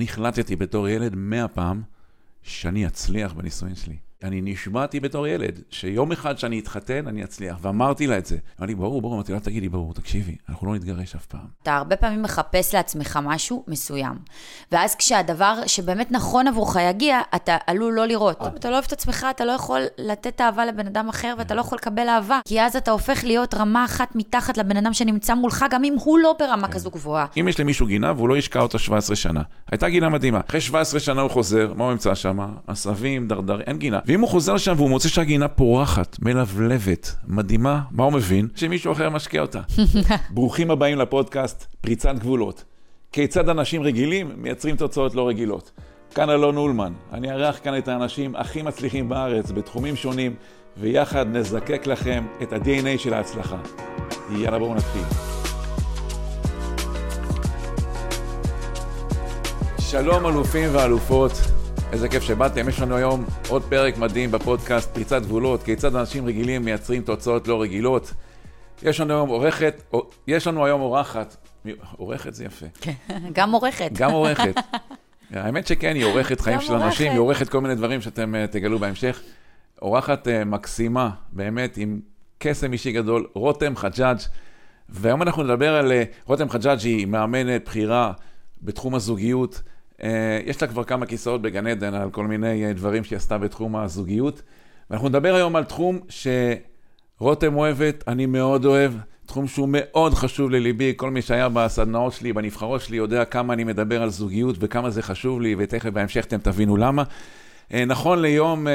אני החלטתי בתור ילד מאה פעם שאני אצליח בנישואים שלי. אני נשבעתי בתור ילד, שיום אחד שאני אתחתן, אני אצליח, ואמרתי לה את זה. אמרתי לי, ברור, ברור, אמרתי לה, תגידי, ברור, תקשיבי, אנחנו לא נתגרש אף פעם. אתה הרבה פעמים מחפש לעצמך משהו מסוים. ואז כשהדבר שבאמת נכון עבורך יגיע, אתה עלול לא לראות. אתה לא אוהב את עצמך, אתה לא יכול לתת אהבה לבן אדם אחר, ואתה לא יכול לקבל אהבה. כי אז אתה הופך להיות רמה אחת מתחת לבן אדם שנמצא מולך, גם אם הוא לא ברמה כזו גבוהה. אם יש למישהו גינה והוא לא ישקע אותה 17 שנה. הייתה גינה מדהימה. אחרי 17 שנה הוא חוזר, מה הוא ימצא שם? עשבים, דרדרים, אין גינה. ואם הוא חוזר לשם והוא מוצא שהגינה פורחת, מלבלבת, מדהימה, מה הוא מבין? שמישהו אחר משקיע אותה. ברוכים הבאים לפודקאסט פריצת גבולות. כיצד אנשים רגילים מייצרים תוצאות לא רגילות. כאן אלון אולמן, אני אארח כאן את האנשים הכי מצליחים בארץ בתחומים שונים, ויחד נזקק לכם את ה-DNA של ההצלחה. יאללה בואו נתחיל. שלום אלופים ואלופות, איזה כיף שבאתם. יש לנו היום עוד פרק מדהים בפודקאסט פריצת גבולות, כיצד אנשים רגילים מייצרים תוצאות לא רגילות. יש לנו היום עורכת, יש לנו היום אורחת, עורכת זה יפה. כן, גם עורכת. גם עורכת. האמת שכן, היא עורכת חיים של אנשים, היא עורכת כל מיני דברים שאתם uh, תגלו בהמשך. אורחת uh, מקסימה, באמת, עם קסם אישי גדול, רותם חג'אג'. והיום אנחנו נדבר על uh, רותם חג'אג' היא מאמנת בכירה בתחום הזוגיות. אה, יש לה כבר כמה כיסאות בגן עדן על כל מיני אה, דברים שהיא עשתה בתחום הזוגיות. ואנחנו נדבר היום על תחום שרותם אוהבת, אני מאוד אוהב, תחום שהוא מאוד חשוב לליבי. כל מי שהיה בסדנאות שלי, בנבחרות שלי, יודע כמה אני מדבר על זוגיות וכמה זה חשוב לי, ותכף בהמשך אתם תבינו למה. אה, נכון ליום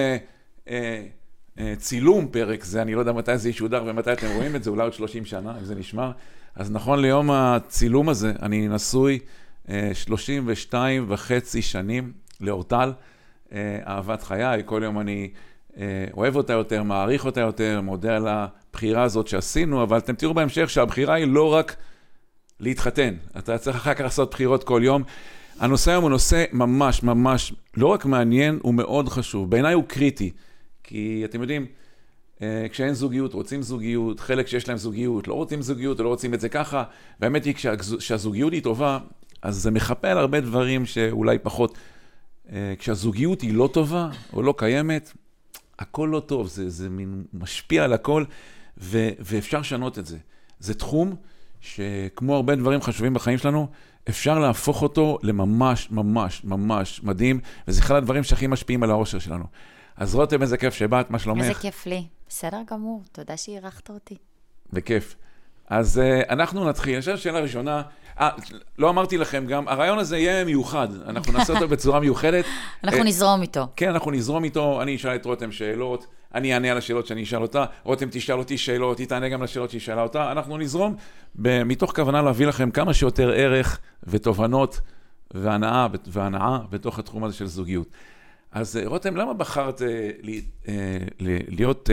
צילום פרק זה, אני לא יודע מתי זה ישודר ומתי אתם רואים את זה, אולי עוד 30 שנה, אם זה נשמר. אז נכון ליום הצילום הזה, אני נשוי. 32 אה, וחצי שנים לאורטל, אה, אהבת חיי, כל יום אני אה, אוהב אותה יותר, מעריך אותה יותר, מודה על הבחירה הזאת שעשינו, אבל אתם תראו בהמשך שהבחירה היא לא רק להתחתן, אתה צריך אחר כך לעשות בחירות כל יום. הנושא היום הוא נושא ממש ממש לא רק מעניין, הוא מאוד חשוב. בעיניי הוא קריטי, כי אתם יודעים, כשאין זוגיות, רוצים זוגיות, חלק שיש להם זוגיות, לא רוצים זוגיות, לא רוצים את זה ככה, והאמת היא כשהזוגיות היא טובה, אז זה מחפה על הרבה דברים שאולי פחות. אה, כשהזוגיות היא לא טובה או לא קיימת, הכל לא טוב, זה, זה מין משפיע על הכל, ו, ואפשר לשנות את זה. זה תחום שכמו הרבה דברים חשובים בחיים שלנו, אפשר להפוך אותו לממש, ממש, ממש מדהים, וזה אחד הדברים שהכי משפיעים על האושר שלנו. אז רותם, איזה כיף שבאת, מה שלומך? איזה כיף לי. בסדר גמור, תודה שאירחת אותי. בכיף. אז uh, אנחנו נתחיל. אני חושב ששאלה ראשונה, לא אמרתי לכם גם, הרעיון הזה יהיה מיוחד, אנחנו נעשה אותו בצורה מיוחדת. אנחנו אה, נזרום איתו. כן, אנחנו נזרום איתו, אני אשאל את רותם שאלות, אני אענה על השאלות שאני אשאל אותה, רותם תשאל אותי שאלות, היא תענה גם לשאלות שהיא שאלה אותה, אנחנו נזרום מתוך כוונה להביא לכם כמה שיותר ערך ותובנות והנאה, והנאה בתוך התחום הזה של זוגיות. אז אה, רותם, למה בחרת להיות...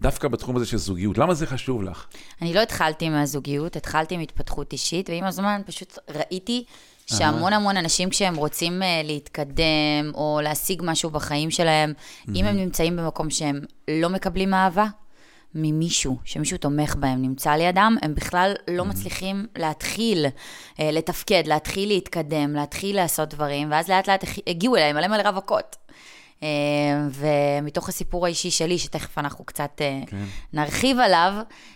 דווקא בתחום הזה של זוגיות? למה זה חשוב לך? אני לא התחלתי מהזוגיות, התחלתי עם התפתחות אישית, ועם הזמן פשוט ראיתי שהמון המון אנשים כשהם רוצים uh, להתקדם או להשיג משהו בחיים שלהם. אם הם נמצאים במקום שהם לא מקבלים אהבה ממישהו, שמישהו תומך בהם, נמצא לידם, הם בכלל לא. מצליחים להתחיל uh, לתפקד, להתחיל להתקדם, להתחיל לעשות דברים, ואז לאט לאט הגיעו אליהם מלא מלא רווקות. אה, ומתוך הסיפור האישי שלי, שתכף אנחנו קצת אה, כן. נרחיב עליו,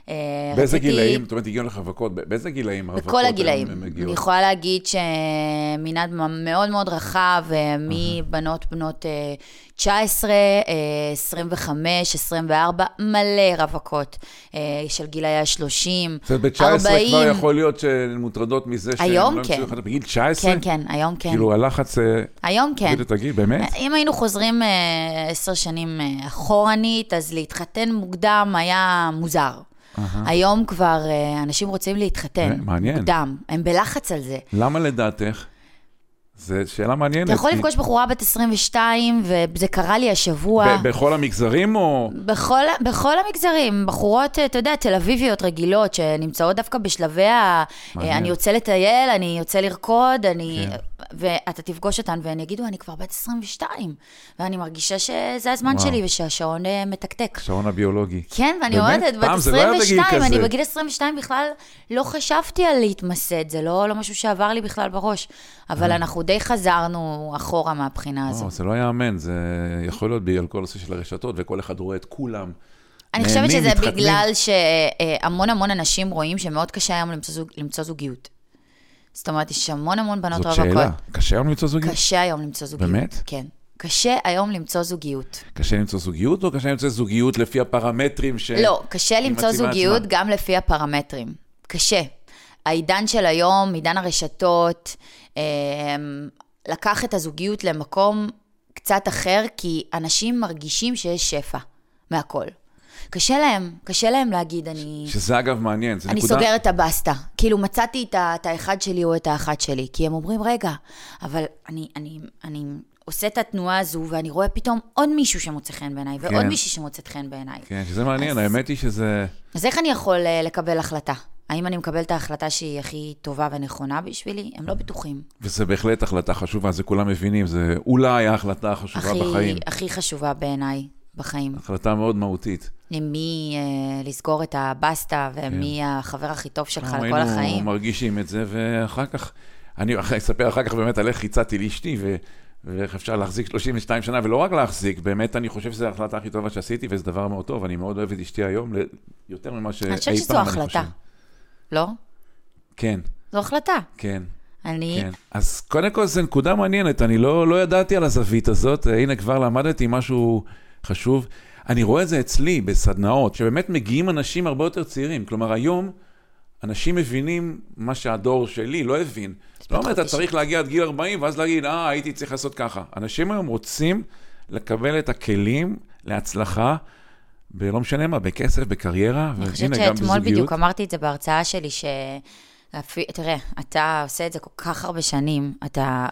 אה, באיזה רציתי... גילאים? זאת אומרת, הגיעו לך רווקות, באיזה גילאים הרווקות בכל הגילאים. הם הגיעו? אני יכולה להגיד שמנעד מאוד מאוד רחב, מבנות בנות 19, 25, 24, מלא רווקות של גילאי ה-30, 40. זאת אומרת, ב-19 כבר יכול להיות שהן מוטרדות מזה שהן לא כן. לך, בגיל 19? כן, כן, היום כן. כאילו, הלחץ... היום כן. תגיד, באמת? אם היינו חוזרים עשר שנים אחורנית, אז להתחתן מוקדם היה מוזר. Uh-huh. היום כבר אנשים רוצים להתחתן. מעניין. מוקדם, הם בלחץ על זה. למה לדעתך? זו שאלה מעניינת. אתה יכול. לפגוש בחורה בת 22, וזה קרה לי השבוע. ב- בכל המגזרים או... בכל, בכל המגזרים. בחורות, אתה יודע, תל אביביות רגילות, שנמצאות דווקא בשלבי ה... מעניין. אני יוצא לטייל, אני יוצא לרקוד, אני... כן. ואתה תפגוש אותן, והן יגידו, אני כבר בת 22, ואני מרגישה שזה הזמן וואו. שלי ושהשעון אה, מתקתק. השעון הביולוגי. כן, ואני אומרת, בת 22, לא אני בגיל 22 בכלל לא חשבתי על להתמסד, זה לא, לא משהו שעבר לי בכלל בראש, אבל אנחנו די די חזרנו אחורה מהבחינה הזו. לא, זה לא יאמן, זה יכול להיות בגלל כל הנושא של הרשתות, וכל אחד רואה את כולם. אני חושבת שזה מתחתנים. בגלל שהמון המון אנשים רואים שמאוד קשה היום למצוא, זוג, למצוא זוגיות. זאת אומרת, יש המון המון בנות זאת רווקות. שאלה. קשה היום למצוא זוגיות? קשה היום למצוא זוגיות. באמת? כן. קשה היום למצוא זוגיות. קשה למצוא זוגיות, או קשה למצוא זוגיות לפי הפרמטרים ש... לא, קשה למצוא זוגיות עצמה. גם לפי הפרמטרים. קשה. העידן של היום, עידן הרשתות, אה, לקח את הזוגיות למקום קצת אחר, כי אנשים מרגישים שיש שפע מהכל. קשה להם, קשה להם להגיד, אני... שזה אגב מעניין, זה אני נקודה... סוגר את הבסטה. כאילו, מצאתי את, ה- את האחד שלי או את האחת שלי. כי הם אומרים, רגע, אבל אני, אני, אני עושה את התנועה הזו, ואני רואה פתאום עוד מישהו שמוצא חן בעיניי, ועוד כן. מישהי שמוצאת חן בעיניי. כן, שזה מעניין, אז- האמת היא שזה... אז איך אני יכול אה, לקבל החלטה? האם אני מקבל את ההחלטה שהיא הכי טובה ונכונה בשבילי? הם לא בטוחים. וזה בהחלט החלטה חשובה, זה כולם מבינים, זה אולי ההחלטה החשובה הכי, בחיים. הכי חשובה בעיניי בחיים. החלטה מאוד מהותית. מי אה, לסגור את הבסטה, ומי החבר הכי טוב שלך לכל החיים. כן. היינו מרגישים את זה, ואחר כך, אני אספר אחר כך באמת על איך הצעתי לאשתי, ו- ואיך אפשר להחזיק 32 שנה, ולא רק להחזיק, באמת אני חושב שזו ההחלטה הכי טובה שעשיתי, וזה דבר מאוד טוב, אני מאוד אוהב את אשתי היום, ל- יותר ממה שאי פעם אני חושבת שזו החלטה. לא? כן, זו החלטה. כן. אני... כן. אז קודם כל זו נקודה מעניינת, אני לא, לא ידעתי על הזווית הזאת, הנה כבר למדתי משהו חשוב. אני רואה את זה אצלי בסדנאות, שבאמת מגיעים אנשים הרבה יותר צעירים. כלומר, היום אנשים מבינים מה שהדור שלי לא הבין. לא אומר, אתה. צריך להגיע עד גיל 40 ואז להגיד, אה, הייתי צריך לעשות ככה. אנשים היום רוצים לקבל את הכלים להצלחה, בלא משנה מה, בכסף, בקריירה, אני חושבת והנה גם שאתמול בזוגיות. בדיוק אמרתי את זה בהרצאה שלי, ש... תראה, אתה עושה את זה כל כך הרבה שנים, אתה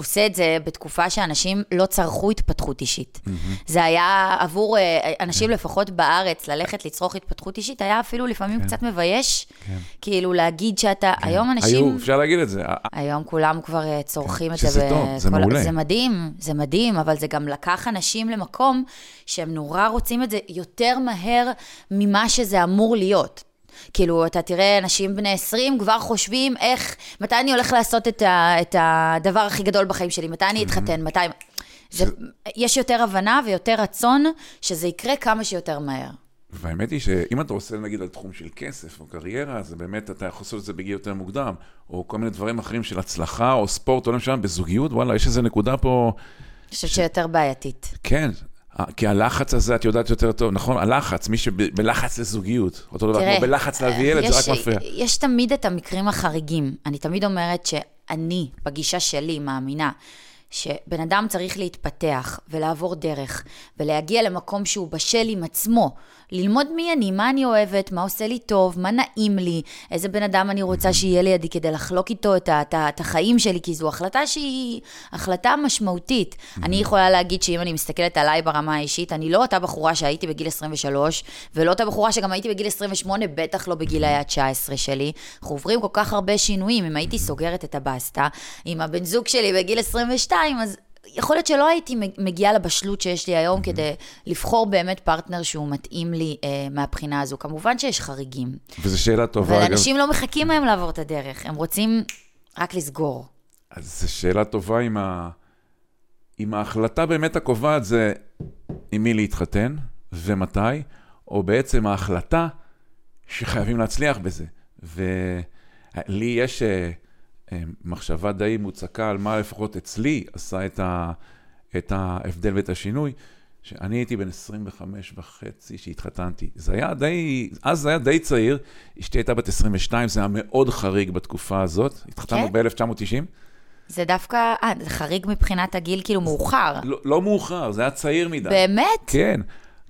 עושה את זה בתקופה שאנשים לא צרכו התפתחות אישית. זה היה עבור אה, אנשים, כן. לפחות בארץ, ללכת לצרוך התפתחות אישית, היה אפילו לפעמים קצת מבייש, כן. כאילו להגיד שאתה, היום אנשים... היו, אפשר להגיד את זה. היום כולם כבר אה, צורכים את זה. שזה טוב, זה מעולה. זה מדהים, זה מדהים, אבל זה גם לקח אנשים למקום שהם נורא רוצים את זה יותר מהר ממה שזה אמור להיות. כאילו, אתה תראה אנשים בני 20 כבר חושבים איך, מתי אני הולך לעשות את, ה, את הדבר הכי גדול בחיים שלי, מתי אני אתחתן, מתי... זה, יש יותר הבנה ויותר רצון שזה יקרה כמה שיותר מהר. והאמת היא שאם אתה עושה נגיד על תחום של כסף או קריירה, אז באמת אתה יכול לעשות את זה בגיל יותר מוקדם, או כל מיני דברים אחרים של הצלחה, או ספורט, או לא משנה, בזוגיות, וואלה, יש איזו נקודה פה, אני חושבת שיותר בעייתית. כן, כי הלחץ הזה, את יודעת יותר טוב, נכון? הלחץ, מי שבלחץ לזוגיות, אותו דבר, כמו בלחץ להביא ילד, יש, זה רק מפריע. יש תמיד את המקרים החריגים. אני תמיד אומרת שאני, בגישה שלי, מאמינה שבן אדם צריך להתפתח ולעבור דרך ולהגיע למקום שהוא בשל עם עצמו, ללמוד מי אני, מה אני אוהבת, מה עושה לי טוב, מה נעים לי, איזה בן אדם אני רוצה שיהיה לידי כדי לחלוק איתו את, את, את החיים שלי, כי זו החלטה שהיא החלטה משמעותית. אני יכולה להגיד שאם אני מסתכלת עליי ברמה האישית, אני לא אותה בחורה שהייתי בגיל 23, ולא אותה בחורה שגם הייתי בגיל 28, בטח לא בגילאי ה-19 שלי. אנחנו עוברים כל כך הרבה שינויים. אם הייתי סוגרת את הבסטה עם הבן זוג שלי בגיל 22, אז יכול להיות שלא הייתי מגיעה לבשלות שיש לי היום כדי לבחור באמת פרטנר שהוא מתאים לי אה, מהבחינה הזו. כמובן שיש חריגים. וזו שאלה טובה, אבל. אנשים לא מחכים היום לעבור את הדרך, הם רוצים רק לסגור. אז זו שאלה טובה אם, ה... אם ההחלטה באמת הקובעת זה עם מי להתחתן ומתי, או בעצם ההחלטה שחייבים להצליח בזה. ולי יש אה, מחשבה די מוצקה על מה לפחות אצלי עשה את, ה... את ההבדל ואת השינוי. שאני הייתי בן 25 וחצי שהתחתנתי. זה היה די, אז זה היה די צעיר, אשתי הייתה בת 22, זה היה מאוד חריג בתקופה הזאת. התחתנו כן? ב-1990. זה דווקא, אה, זה חריג מבחינת הגיל, כאילו מאוחר. לא, לא מאוחר, זה היה צעיר מדי. באמת? כן,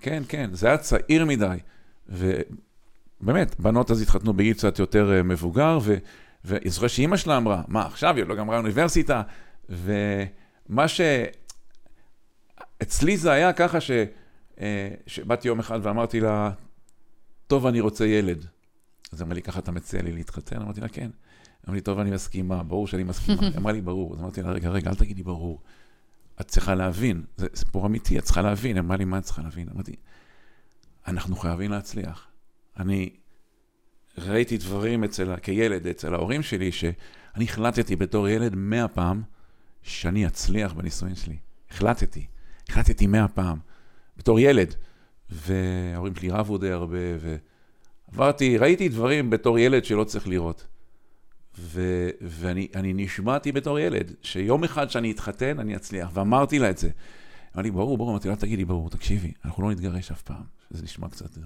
כן, כן, זה היה צעיר מדי. ובאמת, בנות אז התחתנו בגיל קצת יותר אה, מבוגר, ו... ואני זוכר שאימא שלה אמרה, מה עכשיו, היא עוד לא גמרה אוניברסיטה, ומה ש... אצלי זה היה ככה ש... אה, שבאתי יום אחד ואמרתי לה, טוב, אני רוצה ילד. אז אמרה לי, ככה אתה מציע לי להתחתן? אמרתי לה, כן. אמרה לי, טוב, אני מסכימה, ברור שאני מסכימה. היא אמרה לי, ברור. אז אמרתי לה, רגע, רגע, אל תגידי ברור. את צריכה להבין, זה סיפור אמיתי, את צריכה להבין. אמרה לי, מה את צריכה להבין? אמרתי, אנחנו חייבים להצליח. אני ראיתי דברים אצל, כילד, אצל ההורים שלי, שאני החלטתי בתור ילד מאה פעם שאני אצליח בנישואים שלי. החלטתי, החלטתי מאה פעם, בתור ילד. וההורים שלי רבו די הרבה, ועברתי, ראיתי דברים בתור ילד שלא צריך לראות. ו, ואני נשמעתי בתור ילד, שיום אחד שאני אתחתן, אני אצליח, ואמרתי לה את זה. אמר לי, ברור, ברור, אמרתי לה, תגידי, ברור, תקשיבי, אנחנו לא נתגרש אף פעם. זה נשמע קצת...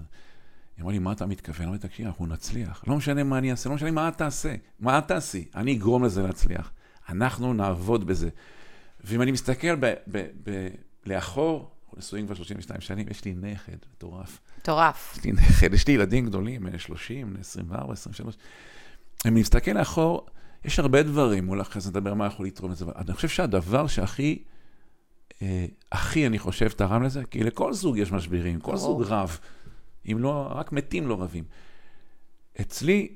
היא אמרה לי, מה אתה מתכוון? אמרתי, תקשיבי, אנחנו נצליח. לא משנה מה אני אעשה, לא משנה מה את תעשה. מה את תעשי? אני אגרום לזה להצליח. אנחנו נעבוד בזה. ואם אני מסתכל ב, ב, ב, לאחור, נשואים כבר 32 שנים, יש לי נכד מטורף. מטורף. יש לי נכד, יש לי ילדים גדולים, 30, 24, 23. אם אני מסתכל לאחור, יש הרבה דברים, אולי אחרי זה נדבר מה יכול לתרום לזה, אני חושב שהדבר שהכי, אה, הכי, אני חושב, תרם לזה, כי לכל זוג יש משברים, כל זוג רב, אם לא, רק מתים לא רבים. אצלי,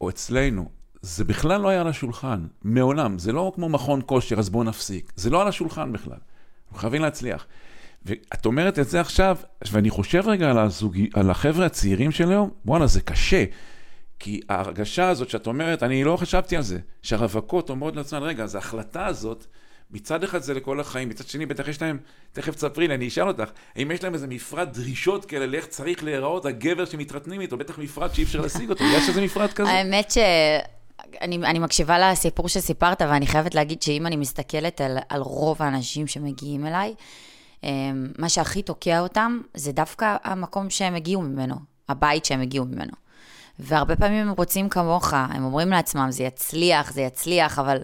או אצלנו, זה בכלל לא היה על השולחן, מעולם. זה לא כמו מכון כושר, אז בואו נפסיק. זה לא על השולחן בכלל. אנחנו חייבים להצליח. ואת אומרת את זה עכשיו, ואני חושב רגע על, הזוג... על החבר'ה הצעירים של היום, וואלה, זה קשה. כי ההרגשה הזאת שאת אומרת, אני לא חשבתי על זה, שהרווקות אומרות לעצמן, רגע, אז ההחלטה הזאת, מצד אחד זה לכל החיים, מצד שני בטח יש להם, תכף תספרי לי, אני אשאל אותך, האם יש להם איזה מפרט דרישות כאלה לאיך צריך להיראות הגבר שמתחתנים איתו, בטח מפרט שאי אפשר להשיג אותו, יש איזה מפרט כזה? האמת ש... אני, אני מקשיבה לסיפור שסיפרת, ואני חייבת להגיד שאם אני מסתכלת על, על רוב האנשים שמגיעים אליי, אמ, מה שהכי תוקע אותם זה דווקא המקום שהם הגיעו ממנו, הבית שהם הגיעו ממנו. והרבה פעמים הם רוצים כמוך, הם אומרים לעצמם, זה יצליח, זה יצליח, אבל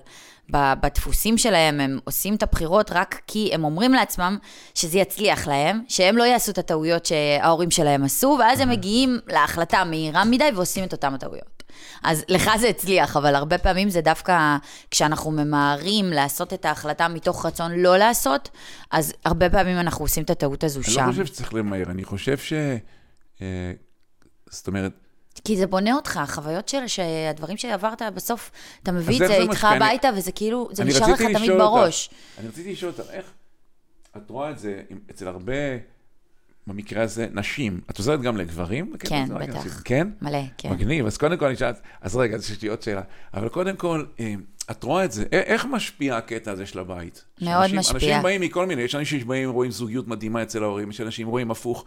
בדפוסים שלהם הם עושים את הבחירות רק כי הם אומרים לעצמם שזה יצליח להם, שהם לא יעשו את הטעויות שההורים שלהם עשו, ואז הם מגיעים להחלטה המהירה מדי ועושים את אותם הטעויות. אז לך זה הצליח, אבל הרבה פעמים זה דווקא כשאנחנו ממהרים לעשות את ההחלטה מתוך רצון לא לעשות, אז הרבה פעמים אנחנו עושים את הטעות הזו אני שם. אני לא חושב שצריך למהר, אני חושב ש... אה, זאת אומרת, כי זה בונה אותך, החוויות של שהדברים שעברת, בסוף אתה מביא את זה איתך הביתה, אני... וזה כאילו, זה נשאר לך תמיד בראש. אותך, אני רציתי לשאול אותך, איך את רואה את זה אצל הרבה, במקרה הזה, נשים. את עוזרת גם לגברים? כן, בטח. כן? מלא, כן. מגניב, אז קודם כל אני שאלת, אז רגע, אז יש לי עוד שאלה. אבל קודם כל, אה, את רואה את זה, איך משפיע הקטע הזה של הבית? מאוד שאנשים, משפיע. אנשים באים מכל מיני, יש אנשים שבאים, רואים זוגיות מדהימה אצל ההורים, יש אנשים רואים הפוך.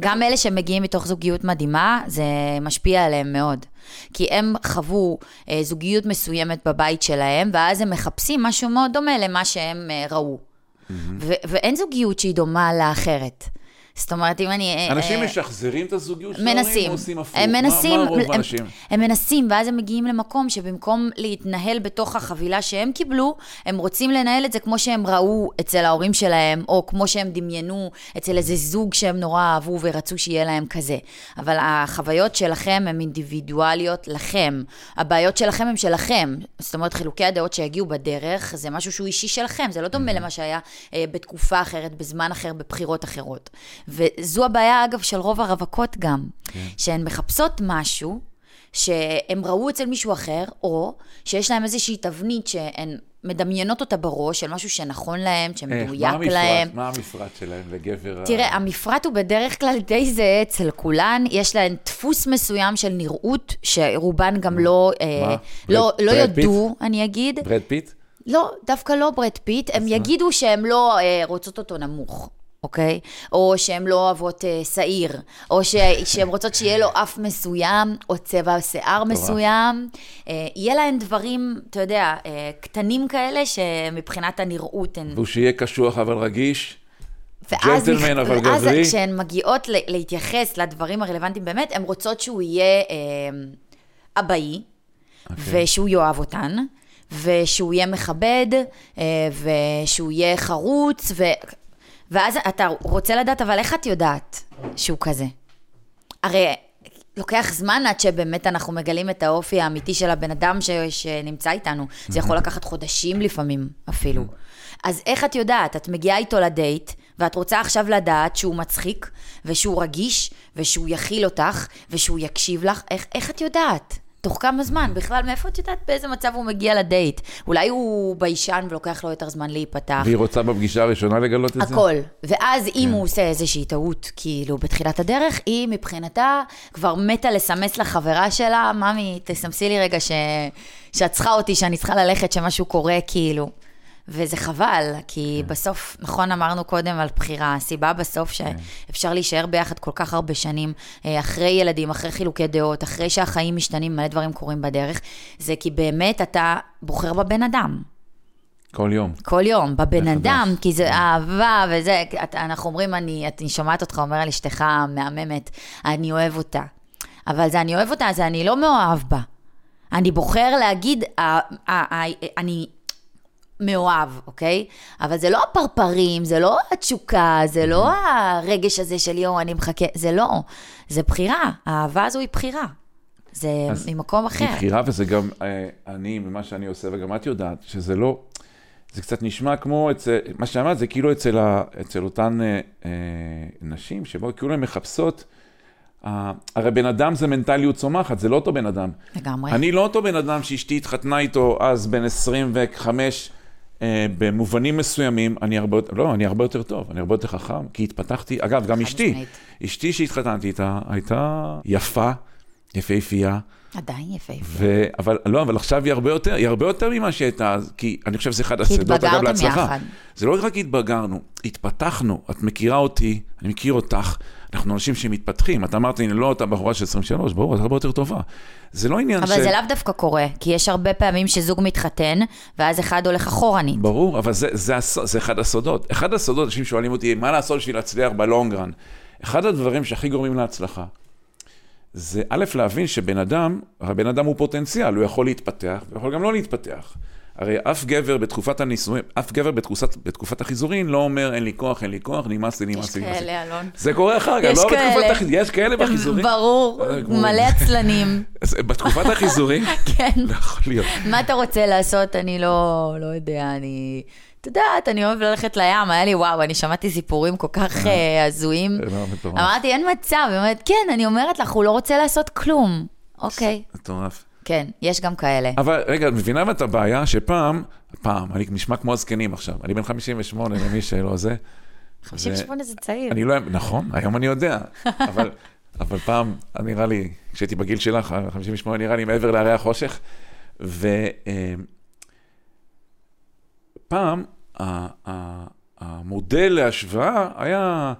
גם אלה שמגיעים מתוך זוגיות מדהימה, זה משפיע עליהם מאוד. כי הם חוו אה, זוגיות מסוימת בבית שלהם, ואז הם מחפשים משהו מאוד דומה למה שהם אה, ראו. Mm-hmm. ואין זוגיות שהיא דומה לאחרת. זאת אומרת, אם אני... אה, אנשים אה, משחזרים את הזוגיות שלהם מנסים. או עושים הפוך? הם מנסים. מה, מה רוב האנשים? הם, הם מנסים, ואז הם מגיעים למקום שבמקום להתנהל בתוך החבילה שהם קיבלו, הם רוצים לנהל את זה כמו שהם ראו אצל ההורים שלהם, או כמו שהם דמיינו אצל איזה זוג שהם נורא אהבו ורצו שיהיה להם כזה. אבל החוויות שלכם הן אינדיבידואליות לכם. הבעיות שלכם הן שלכם. זאת אומרת, חילוקי הדעות שיגיעו בדרך, זה משהו שהוא אישי שלכם. זה לא דומה למה שהיה אה, בתקופה אחרת, בזמן אחר, בבחירות אחרות. וזו הבעיה, אגב, של רוב הרווקות גם, כן. שהן מחפשות משהו שהם ראו אצל מישהו אחר, או שיש להם איזושהי תבנית שהן מדמיינות אותה בראש, של משהו שנכון להם, שמדויק להם. מה המפרט שלהם לגבר? תראה, ה... המפרט הוא בדרך כלל די זהה אצל כולן. יש להן דפוס מסוים של נראות, שרובן גם לא, אה, לא, לא יודו, אני אגיד. ברד פיט? לא, דווקא לא ברד פיט. הם יגידו שהן לא אה, רוצות אותו נמוך. אוקיי? או שהן לא אוהבות אה, שעיר, או ש... שהן רוצות שיהיה לו אף מסוים, או צבע שיער מסוים. אה, יהיה להן דברים, אתה יודע, אה, קטנים כאלה, שמבחינת הנראות הן... והוא שיהיה קשוח אבל רגיש. ג'נטלמן אבל גברי. ואז כשהן מגיעות להתייחס לדברים הרלוונטיים באמת, הן רוצות שהוא יהיה אה, אבאי, okay. אוקיי. ושהוא יאהב אותן. ושהוא יהיה מכבד, ושהוא יהיה חרוץ, ו... ואז אתה רוצה לדעת, אבל איך את יודעת שהוא כזה? הרי לוקח זמן עד שבאמת אנחנו מגלים את האופי האמיתי של הבן אדם ש... שנמצא איתנו. זה יכול לקחת חודשים לפעמים אפילו. אז איך את יודעת? את מגיעה איתו לדייט, ואת רוצה עכשיו לדעת שהוא מצחיק, ושהוא רגיש, ושהוא יכיל אותך, ושהוא יקשיב לך, איך, איך את יודעת? תוך כמה זמן? בכלל, מאיפה את יודעת באיזה מצב הוא מגיע לדייט? אולי הוא ביישן ולוקח לו יותר זמן להיפתח. והיא רוצה בפגישה הראשונה לגלות את זה? הכל. ואז אם כן. הוא עושה איזושהי טעות, כאילו, בתחילת הדרך, היא מבחינתה כבר מתה לסמס לחברה שלה, ממי, תסמסי לי רגע ש... שאת צריכה אותי, שאני צריכה ללכת, שמשהו קורה, כאילו. וזה חבל, כי כן. בסוף, נכון אמרנו קודם על בחירה, הסיבה בסוף כן. שאפשר להישאר ביחד כל כך הרבה שנים, אה, אחרי ילדים, אחרי חילוקי דעות, אחרי שהחיים משתנים, מלא דברים קורים בדרך, זה כי באמת אתה בוחר בבן אדם. כל יום. כל יום, בבן. אדם, כי זה אהבה וזה, אנחנו אומרים, אני, אני שומעת אותך אומר על אשתך המהממת, אני אוהב אותה. אבל זה אני אוהב אותה, זה אני לא מאוהב בה. אני בוחר להגיד, אני מאוהב, אוקיי? אבל זה לא הפרפרים, זה לא התשוקה, זה לא הרגש הזה של יואו, אני מחכה, זה לא. זה בחירה, האהבה הזו היא בחירה. זה ממקום אחר. היא בחירה, וזה גם אה, אני, ומה שאני עושה, וגם את יודעת, שזה לא, זה קצת נשמע כמו אצל, מה שאמרת, זה כאילו אצל, ה, אצל אותן אה, אה, נשים, שבו כאילו הן מחפשות, אה, הרי בן אדם זה מנטליות צומחת, זה לא אותו בן אדם. לגמרי. אני לא אותו בן אדם שאשתי התחתנה איתו אז בן 25, אה, במובנים מסוימים, אני הרבה, יותר- לא, אני הרבה יותר טוב, אני הרבה יותר חכם, כי התפתחתי, אגב, גם אשתי, משמעית. אשתי שהתחתנתי איתה, הייתה יפה, יפהפייה, עדיין יפהפה. ו... אבל לא, אבל עכשיו היא הרבה יותר, היא הרבה יותר ממה שהייתה כי אני חושב שזה אחד כי הסודות, אגב, התבגרתם להצלחה. יחד. זה לא רק התבגרנו, התפתחנו, את מכירה אותי, אני מכיר אותך, אנחנו אנשים שמתפתחים, את אמרת לי, לא, אתה בחורה של 23, ברור, את הרבה יותר טובה. זה לא עניין אבל של... זה לאו דווקא קורה, כי יש הרבה פעמים שזוג מתחתן, ואז אחד הולך אחורנית. ברור, אבל זה, זה, הס- זה אחד הסודות. אחד הסודות, אנשים שואלים אותי, מה לעשות בשביל להצליח בלונגרן? אחד הדברים שהכי גורמים להצלחה, זה א', להבין שבן אדם, הרי בן אדם הוא פוטנציאל, הוא יכול להתפתח, הוא יכול גם לא להתפתח. הרי אף גבר בתקופת הנישואים, אף גבר בתקופת, בתקופת החיזורין לא אומר, אין לי כוח, אין לי כוח, נמאס לי, יש נמאס לי, נמאס לי. כאלה, אלון. זה קורה אחר כך, יש לא בתקופת כאלה. החיזורין, יש כאלה בחיזורין. ברור, אה, מלא עצלנים. בתקופת החיזורין, כן. לא יכול להיות. מה אתה רוצה לעשות? אני לא, לא יודע, אני... את יודעת, אני אוהב ללכת לים, היה לי וואו, אני שמעתי סיפורים כל כך אה, הזויים. זה לא. אמרתי, אין מצב, היא אומרת, כן, אני אומרת לך, הוא לא רוצה לעשות כלום. אוקיי, מטורף. כן, יש גם כאלה. אבל רגע, את מבינה מה את הבעיה? שפעם, פעם, אני נשמע כמו הזקנים עכשיו, אני בן 58, למי שלא זה. 58 זה צעיר. אני לא, נכון, היום אני יודע, אבל, אבל פעם, נראה לי, כשהייתי בגיל שלך, 58 נראה לי מעבר להרי החושך, ופעם, המודל להשוואה היה,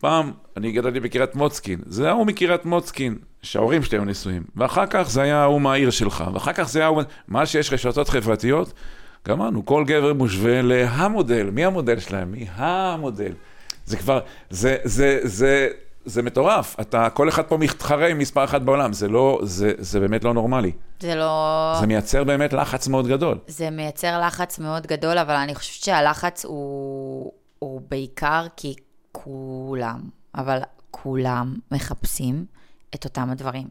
פעם, אני גדלתי בקריית מוצקין, זה ההוא מקריית מוצקין, שההורים שלי היו נשואים, ואחר כך זה היה ההוא מהעיר שלך, ואחר כך זה היה ההוא, מה שיש רשתות חברתיות, גמרנו, כל גבר מושווה להמודל, מי המודל שלהם? מי המודל? זה כבר, זה, זה, זה, זה מטורף, אתה, כל אחד פה מתחרה עם מספר אחת בעולם, זה לא, זה, זה באמת לא נורמלי. זה לא... זה מייצר באמת לחץ מאוד גדול. זה מייצר לחץ מאוד גדול, אבל אני חושבת שהלחץ הוא, הוא בעיקר כי כולם, אבל כולם מחפשים את אותם הדברים.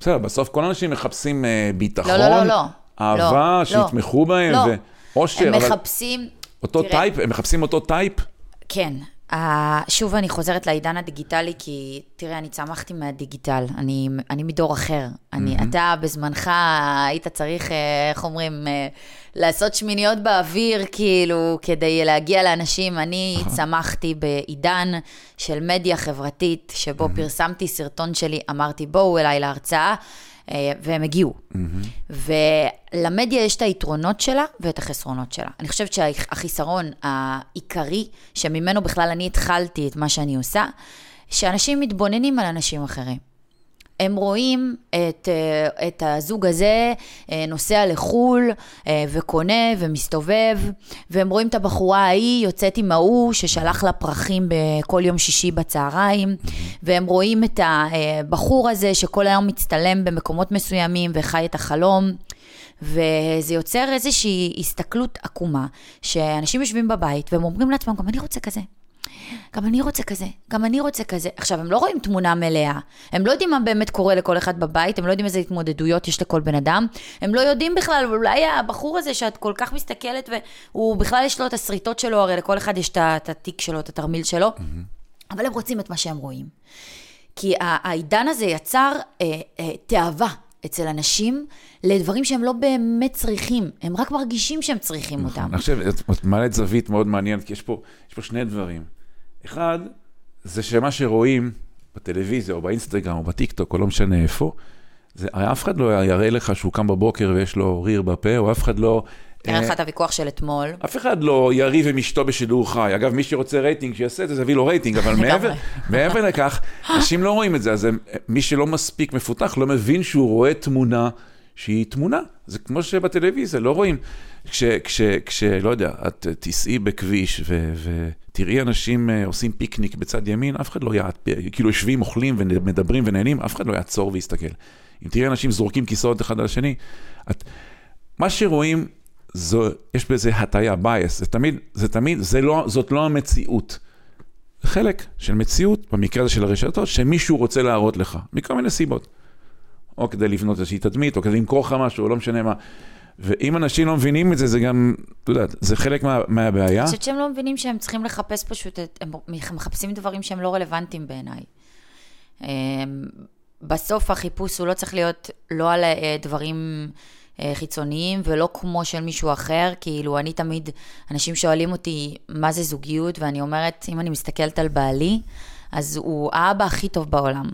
בסדר, בסוף כל האנשים מחפשים אה, ביטחון, לא, לא, לא, לא. אהבה, לא, שיתמכו בהם, לא. ואושר, הם מחפשים... אותו תראה, type, הם מחפשים אותו type. כן. Uh, שוב אני חוזרת לעידן הדיגיטלי, כי תראה, אני צמחתי מהדיגיטל, אני, אני מדור אחר. אני, אתה בזמנך היית צריך, אה, איך אומרים, אה, לעשות שמיניות באוויר, כאילו, כדי להגיע לאנשים. אני צמחתי בעידן של מדיה חברתית, שבו פרסמתי סרטון שלי, אמרתי, בואו אליי להרצאה. אה, והם הגיעו. ולמדיה יש את היתרונות שלה ואת החסרונות שלה. אני חושבת שהחיסרון העיקרי, שממנו בכלל אני התחלתי את מה שאני עושה, שאנשים מתבוננים על אנשים אחרים. הם רואים את, אה, את הזוג הזה אה, נוסע לחו"ל אה, וקונה ומסתובב, והם רואים את הבחורה ההיא יוצאת עם ההוא ששלח לה פרחים בכל יום שישי בצהריים, והם רואים את הבחור הזה שכל היום מצטלם במקומות מסוימים וחי את החלום. וזה יוצר איזושהי הסתכלות עקומה, שאנשים יושבים בבית והם אומרים לעצמם, גם אני רוצה כזה. גם אני רוצה כזה, גם אני רוצה כזה. עכשיו, הם לא רואים תמונה מלאה, הם לא יודעים מה באמת קורה לכל אחד בבית, הם לא יודעים איזה התמודדויות יש לכל בן אדם, הם לא יודעים בכלל, אולי הבחור הזה שאת כל כך מסתכלת, והוא בכלל יש לו את השריטות שלו, הרי לכל אחד יש את את התיק שלו, את התרמיל שלו, אבל הם רוצים את מה שהם רואים. כי העידן הזה יצר אה, אה, תאווה אצל אנשים לדברים שהם לא באמת צריכים, הם רק מרגישים שהם צריכים אותם. אני חושב, את את מעלת זווית מאוד מעניינת, כי יש פה, יש פה שני דברים. אחד, זה שמה שרואים בטלוויזיה, או באינסטגרם, או בטיקטוק, או לא משנה איפה, זה, הרי אף אחד לא יראה לך שהוא קם בבוקר ויש לו ריר בפה, או אף אחד לא תראה לך את הוויכוח של אתמול. אף אחד לא יריב עם אשתו בשידור חי. אגב, מי שרוצה רייטינג, שיעשה את זה, זה יביא לו רייטינג, אבל מעבר, מעבר לכך, אנשים לא רואים את זה, אז הם, מי שלא מספיק מפותח לא מבין שהוא רואה תמונה שהיא תמונה. זה כמו שבטלוויזיה, לא רואים. כש, כש, כש לא יודע, את תיסעי בכביש ו, ותראי אנשים אה, עושים פיקניק בצד ימין, אף אחד לא יעט, כאילו יושבים, אוכלים ומדברים ונהנים, אף אחד לא יעצור ויסתכל. אם תראי אנשים זורקים כיסאות אחד על השני, את, מה שרואים, זו, יש בזה הטיה, bias, זה תמיד, זה תמיד, זה לא, זאת לא המציאות. חלק של מציאות, במקרה הזה של הרשתות, שמישהו רוצה להראות לך, מכל מיני סיבות. או כדי לבנות איזושהי תדמית, או כדי למכור לך משהו, או לא משנה מה. ואם אנשים לא מבינים את זה, זה גם, אתה יודע, זה חלק מה, מהבעיה. אני חושבת שהם לא מבינים שהם צריכים לחפש פשוט, הם מחפשים דברים שהם לא רלוונטיים בעיניי. אמ, בסוף החיפוש הוא לא צריך להיות לא על אה, דברים אה, חיצוניים ולא כמו של מישהו אחר, כאילו אני תמיד, אנשים שואלים אותי מה זה זוגיות, ואני אומרת, אם אני מסתכלת על בעלי, אז הוא האבא הכי טוב בעולם.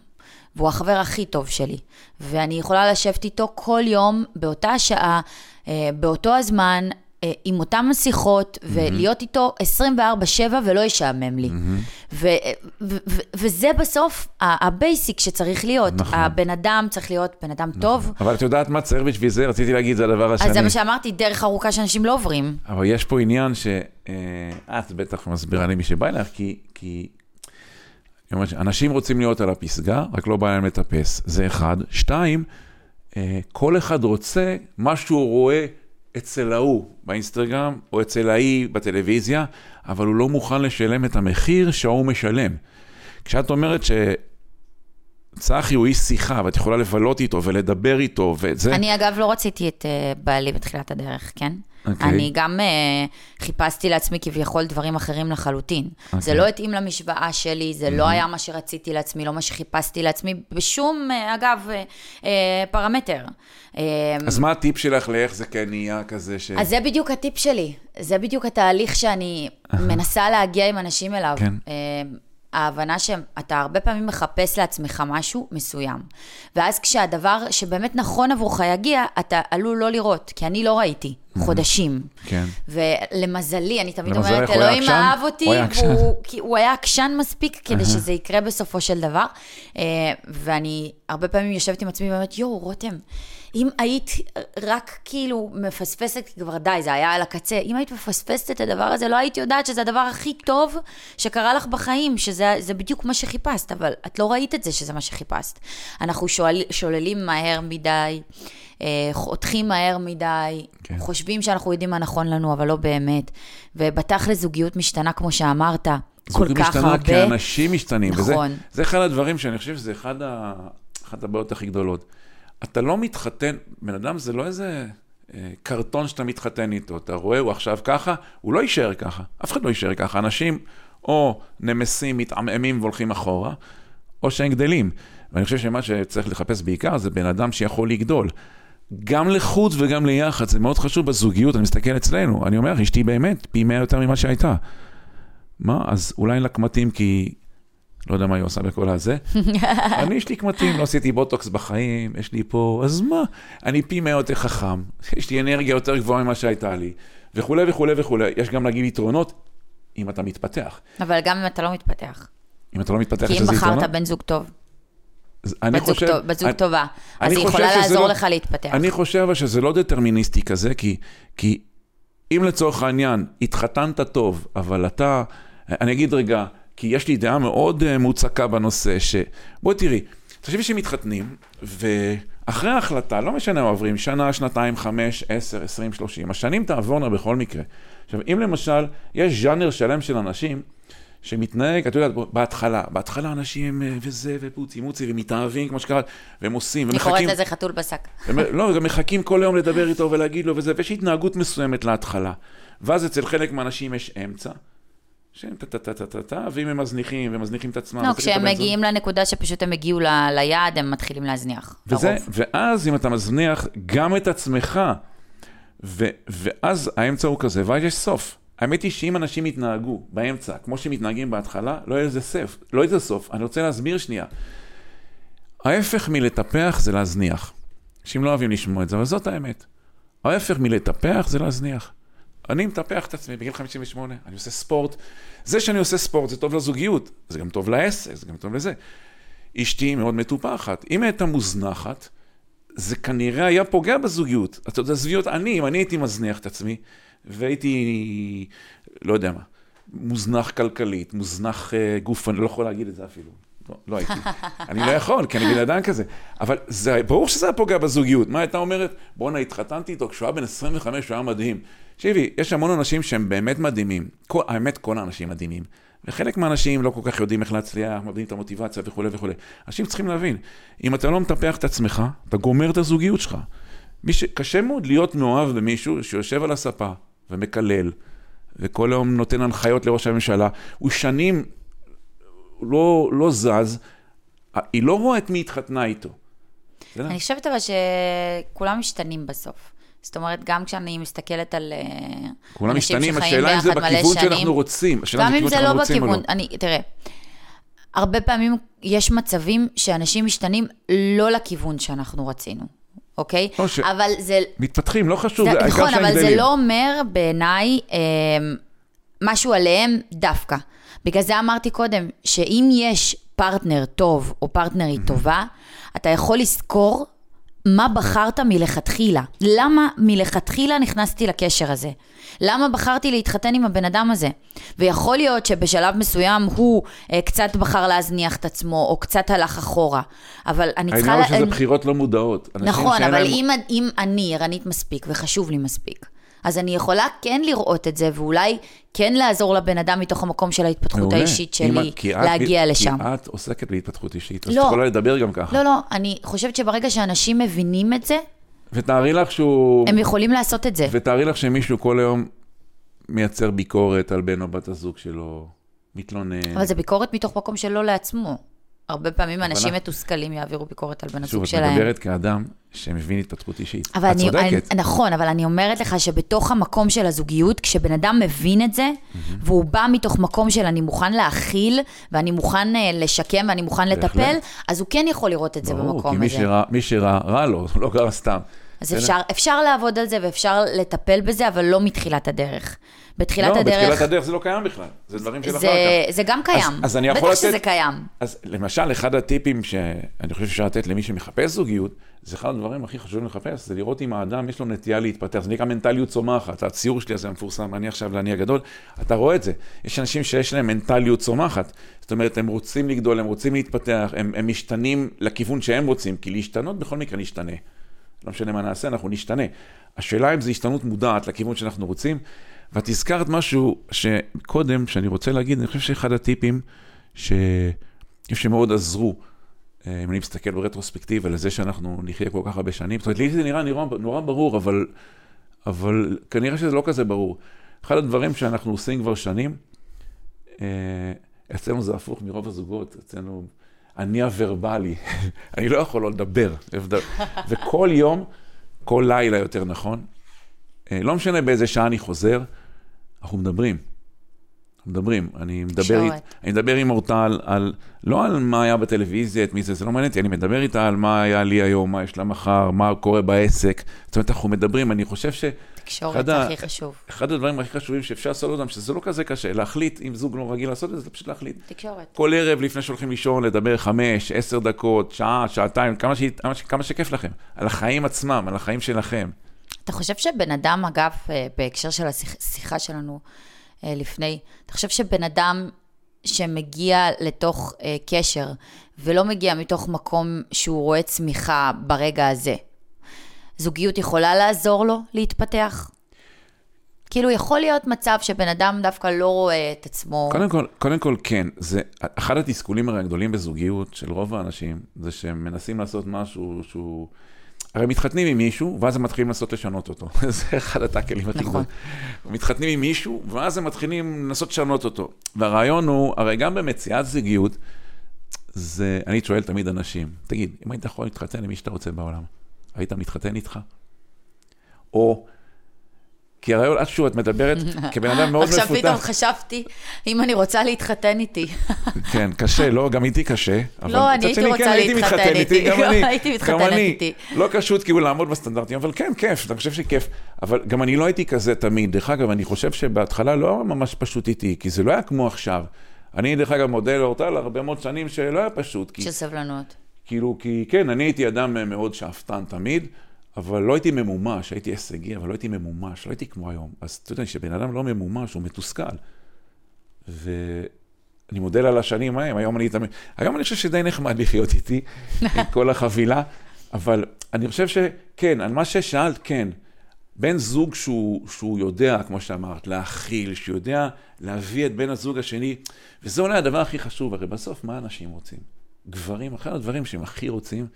והוא החבר הכי טוב שלי. ואני יכולה לשבת איתו כל יום, באותה שעה, אה, באותו הזמן, אה, עם אותן שיחות, mm-hmm. ולהיות איתו 24-7 ולא ישעמם לי. Mm-hmm. ו- ו- ו- וזה בסוף ה basic שצריך להיות. נכון. הבן אדם צריך להיות בן אדם נכון. טוב. אבל את יודעת מה צריך בשביל זה? רציתי להגיד, זה הדבר השני. אז זה מה שאמרתי, דרך ארוכה שאנשים לא עוברים. אבל יש פה עניין שאת אה, בטח מסבירה למי שבא אליך, כי... כי... אנשים רוצים להיות על הפסגה, רק לא בא להם לטפס, זה אחד. שתיים, כל אחד רוצה מה שהוא רואה אצל ההוא באינסטגרם, או אצל ההיא בטלוויזיה, אבל הוא לא מוכן לשלם את המחיר שההוא משלם. כשאת אומרת שצחי הוא איש שיחה, ואת יכולה לבלות איתו ולדבר איתו, ואת זה... אני אגב לא רציתי את uh, בעלי בתחילת הדרך, כן? Okay. אוקיי. אני גם uh, חיפשתי לעצמי כביכול דברים אחרים לחלוטין. Okay. זה אוקיי. לא התאים למשוואה שלי, זה mm-hmm. לא היה מה שרציתי לעצמי, לא מה שחיפשתי לעצמי, בשום, uh, אגב, uh, uh, פרמטר. Uh, אז מה הטיפ שלך לאיך זה כן נהיה כזה ש... אז זה בדיוק הטיפ שלי. זה בדיוק התהליך שאני מנסה להגיע עם אנשים אליו. כן. Uh, ההבנה שאתה הרבה פעמים מחפש לעצמך משהו מסוים. ואז כשהדבר שבאמת נכון עבורך יגיע, אתה עלול לא לראות, כי אני לא ראיתי חודשים. כן. ולמזלי, אני תמיד אומרת, אלוהים אהב אותי, והוא, כי הוא היה עקשן מספיק כדי שזה יקרה בסופו של דבר. אה, ואני הרבה פעמים יושבת עם עצמי ואומרת, יואו, רותם, אם היית רק כאילו מפספסת, כבר די, זה היה על הקצה, אם היית מפספסת את הדבר הזה, לא היית יודעת שזה הדבר הכי טוב שקרה לך בחיים, שזה בדיוק מה שחיפשת, אבל את לא ראית את זה שזה מה שחיפשת. אנחנו שואל, שוללים מהר מדי, אה, חותכים מהר מדי, כן. חושבים שאנחנו יודעים מה נכון לנו, אבל לא באמת. ובתכל'ס זוגיות משתנה, כמו שאמרת, כל כך הרבה. זוגיות משתנה כי אנשים משתנים. נכון. וזה אחד הדברים שאני חושב שזה אחד ה... אחת הבעיות הכי גדולות. אתה לא מתחתן, בן אדם זה לא איזה אה, קרטון שאתה מתחתן איתו, אתה רואה, הוא עכשיו ככה, הוא לא יישאר ככה, אף אחד לא יישאר ככה. אנשים או נמסים, מתעמעמים והולכים אחורה, או שהם גדלים. ואני חושב שמה שצריך לחפש בעיקר זה בן אדם שיכול לגדול. גם לחוץ וגם ליחד, זה מאוד חשוב בזוגיות, אני מסתכל אצלנו, אני אומר, אשתי באמת פי מאה יותר ממה שהייתה. מה, אז אולי אין לה קמטים כי לא יודע מה היא עושה בכל הזה. אני, יש לי קמטים, לא עשיתי בוטוקס בחיים, יש לי פה, אז מה? אני פי מאה יותר חכם, יש לי אנרגיה יותר גבוהה ממה שהייתה לי, וכולי וכולי וכולי. יש גם להגיד יתרונות, אם אתה מתפתח. אבל גם אם אתה לא מתפתח. אם אתה לא מתפתח, יש לזה יתרונות? כי אם בחרת בן זוג טוב. אני בת חושב... בת זוג טובה. אז היא יכולה לעזור לא, לך להתפתח. אני חושב שזה לא דטרמיניסטי כזה, כי, כי אם לצורך העניין התחתנת טוב, אבל אתה, אני אגיד רגע, כי יש לי דעה מאוד uh, מוצקה בנושא, ש... בואי תראי, תחשבי שמתחתנים, ואחרי ההחלטה, לא משנה מה עוברים, שנה, שנתיים, חמש, עשר, עשרים, שלושים, השנים תעבורנה בכל מקרה. עכשיו, אם למשל, יש ז'אנר שלם של אנשים, שמתנהג, את יודעת, בהתחלה, בהתחלה אנשים אה, וזה, ופוצי מוצי, ומתאהבים, כמו שקראת, והם עושים, ומחכים... אני קוראת לזה חתול בשק. לא, גם מחכים כל היום לדבר איתו ולהגיד לו וזה, ויש התנהגות מסוימת להתחלה. ואז אצל חלק מהאנשים יש אמצע, שהם טה-טה-טה-טה-טה, ואם הם מזניחים ומזניחים את עצמם... לא, כשהם מגיעים. לנקודה שפשוט הם הגיעו ל... ליעד, הם מתחילים להזניח. וזה, ואז אם אתה מזניח גם את עצמך, ו... ואז האמצע הוא כזה, ואז יש סוף. האמת היא שאם אנשים יתנהגו באמצע, כמו שהם מתנהגים בהתחלה, לא יהיה לזה סוף. לא יהיה לזה סוף. אני רוצה להסביר שנייה. ההפך מלטפח זה להזניח. אנשים לא אוהבים לשמוע את זה, אבל זאת האמת. ההפך מלטפח זה להזניח. אני מטפח את עצמי בגיל 58, אני עושה ספורט. זה שאני עושה ספורט זה טוב לזוגיות, זה גם טוב לעסק, זה גם טוב לזה. אשתי מאוד מטופחת. אם הייתה מוזנחת, זה כנראה היה פוגע בזוגיות. אתה יודע, עזבי אותה, אני, אם אני הייתי מזניח את עצמי, והייתי, לא יודע מה, מוזנח כלכלית, מוזנח uh, גוף, אני לא יכול להגיד את זה אפילו. לא, לא הייתי. אני לא יכול, כי אני בן אדם כזה. אבל זה, ברור שזה היה פוגע בזוגיות. מה הייתה אומרת? בואנה, התחתנתי איתו כשהוא היה בן 25, הוא היה מדהים. תקשיבי, יש המון אנשים שהם באמת מדהימים. כל, האמת, כל האנשים מדהימים. וחלק מהאנשים לא כל כך יודעים איך להצליח, מאבדים את המוטיבציה וכולי וכולי. אנשים צריכים להבין, אם אתה לא מטפח את עצמך, אתה גומר את הזוגיות שלך. ש... קשה מאוד להיות מאוהב במישהו שיושב על הספה ומקלל, וכל היום נותן הנחיות לראש הממשלה. הוא שנים לא, לא זז, היא לא רואה את מי התחתנה איתו. אני חושבת אבל שכולם משתנים בסוף. זאת אומרת, גם כשאני מסתכלת על אה, כולם משתנים, השאלה אם זה בכיוון שאנחנו רוצים. גם אם זה לא בכיוון, לא. אני, תראה, הרבה פעמים יש מצבים שאנשים משתנים לא לכיוון שאנחנו רצינו. אוקיי? ש... אבל זה... מתפתחים, לא חשוב, זה, נכון, אבל. זה לא אומר בעיניי אה, משהו עליהם דווקא. בגלל זה אמרתי קודם, שאם יש פרטנר טוב או פרטנרית טובה, אתה יכול לזכור מה בחרת מלכתחילה? למה מלכתחילה נכנסתי לקשר הזה? למה בחרתי להתחתן עם הבן אדם הזה? ויכול להיות שבשלב מסוים הוא אה, קצת בחר להזניח את עצמו, או קצת הלך אחורה. אבל אני צריכה... העניין הוא שזה בחירות לא מודעות. נכון, אבל להם... אם, אם אני ערנית מספיק וחשוב לי מספיק, אז אני יכולה כן לראות את זה, ואולי כן לעזור לבן אדם מתוך המקום של ההתפתחות מעולה. האישית שלי, להגיע את, לשם. כי את עוסקת בהתפתחות אישית, אז לא, את יכולה לדבר גם ככה. לא, לא, אני חושבת שברגע שאנשים מבינים את זה, ותארי לך שהוא... הם יכולים לעשות את זה. ותארי לך שמישהו כל היום מייצר ביקורת על בן או בת הזוג שלו, מתלונן. אבל זה ביקורת מתוך מקום שלא לעצמו. הרבה פעמים אנשים מתוסכלים יעבירו ביקורת על בן הזוג שלהם. שוב, את מדברת כאדם שמבין התפתחות אישית. את אני, צודקת. אני, נכון, אבל אני אומרת לך שבתוך המקום של הזוגיות, כשבן אדם מבין את זה, mm-hmm. והוא בא מתוך מקום של אני מוכן להכיל, ואני מוכן uh, לשקם, ואני מוכן לטפל, אז הוא כן יכול לראות את זה במקום הזה. ברור, כי מי שראה, רע לו, לא קרה סתם. אז אפשר, אפשר לעבוד על זה ואפשר לטפל בזה, אבל לא מתחילת הדרך. בתחילת לא, הדרך... לא, בתחילת הדרך זה לא קיים בכלל, זה דברים של אחר כך. זה גם קיים, אז, אז אני יכול בטח לתת, שזה קיים. אז למשל, אחד הטיפים שאני חושב שאפשר לתת למי שמחפש זוגיות, זה אחד הדברים הכי חשובים לחפש, זה לראות אם האדם יש לו נטייה להתפתח, זה נקרא מנטליות צומחת, הציור שלי הזה המפורסם, אני עכשיו לאני הגדול, אתה רואה את זה, יש אנשים שיש להם מנטליות צומחת, זאת אומרת, הם רוצים לגדול, הם רוצים להתפתח, הם, הם משתנים לכיוון שהם רוצים, כי להשתנות בכל מקרה נשתנה. לא משנה מה נעשה, אנחנו נשתנה. השאלה אם זו השתנות מודעת לכיוון שאנחנו רוצים. ואת הזכרת משהו שקודם, שאני רוצה להגיד, אני חושב שאחד הטיפים ש... שמאוד עזרו, אה, אם אני מסתכל ברטרוספקטיבה לזה שאנחנו נחיה כל כך הרבה שנים, זאת אומרת, לי זה נראה נורא, נורא ברור, אבל, אבל כנראה שזה לא כזה ברור. אחד הדברים שאנחנו עושים כבר שנים, אה, אצלנו זה הפוך מרוב הזוגות, אצלנו אני הוורבלי, אני לא יכול לא לדבר. וכל יום, כל לילה יותר נכון, אה, לא משנה באיזה שעה אני חוזר, אנחנו מדברים. מדברים. אני מדבר, אית, אני מדבר עם אורטל על, לא על מה היה בטלוויזיה, את מי זה, זה לא מעניין אותי, אני מדבר איתה על מה היה לי היום, מה יש לה מחר, מה קורה בעסק. זאת אומרת, אנחנו מדברים, אני חושב ש... תקשורת הכי חשוב. אחד הדברים הכי חשובים שאפשר לעשות אותם, שזה לא כזה קשה, להחליט, אם זוג לא רגיל לעשות את זה, זה פשוט להחליט. תקשורת. כל ערב לפני שהולכים לישון, לדבר חמש, עשר דקות, שעה, שעתיים, כמה, ש... כמה שכיף לכם. על החיים עצמם, על החיים שלכם. אתה חושב שבן אדם, אגב, אה, בהקשר של השיחה שלנו אה, לפני, אתה חושב שבן אדם שמגיע לתוך אה, קשר ולא מגיע מתוך מקום שהוא רואה צמיחה ברגע הזה, זוגיות יכולה לעזור לו להתפתח? כאילו, יכול להיות מצב שבן אדם דווקא לא רואה את עצמו... קודם כל, קודם כל כן. זה, אחד התסכולים הרי הגדולים בזוגיות של רוב האנשים, זה שהם מנסים לעשות משהו שהוא... הרי מתחתנים עם מישהו, ואז הם מתחילים לנסות לשנות אותו. זה אחד הטאקלים הכי גדולים. נכון. מתחתנים עם מישהו, ואז הם מתחילים לנסות לשנות אותו. והרעיון הוא, הרי גם במציאת זוגיות, זה, אני שואל תמיד אנשים, תגיד, אם היית יכול להתחתן עם מי שאתה רוצה בעולם, היית מתחתן איתך? או כי הרעיון, את שוב, את מדברת כבן אדם מאוד מפותח. עכשיו פתאום חשבתי, אם אני רוצה להתחתן איתי. כן, קשה, לא, גם איתי קשה. לא, אני הייתי רוצה להתחתן איתי. גם אני. הייתי מתחתנת. איתי. לא קשות כאילו לעמוד בסטנדרטים, אבל כן, כיף, אני חושב שכיף. אבל גם אני לא הייתי כזה תמיד. דרך אגב, אני חושב שבהתחלה לא היה ממש פשוט איתי, כי זה לא היה כמו עכשיו. אני, דרך אגב, מודה לאורטל הרבה מאוד שנים שלא היה פשוט. של סבלנות. כאילו, כי כן, אני הייתי אדם מאוד שאפתן תמיד, אבל לא הייתי ממומש, הייתי הישגי, אבל לא הייתי ממומש, לא הייתי כמו היום. אז אתה יודע, כשבן אדם לא ממומש, הוא מתוסכל. ואני מודה לה על השנים ההם, היום אני תמיד, היום אני חושב שדי נחמד לחיות איתי, עם כל החבילה, אבל אני חושב שכן, על מה ששאלת, כן. בן זוג שהוא, שהוא יודע, כמו שאמרת, להכיל, שיודע להביא את בן הזוג השני, וזה אולי הדבר הכי חשוב, הרי בסוף מה אנשים רוצים? גברים, אחד הדברים שהם הכי רוצים,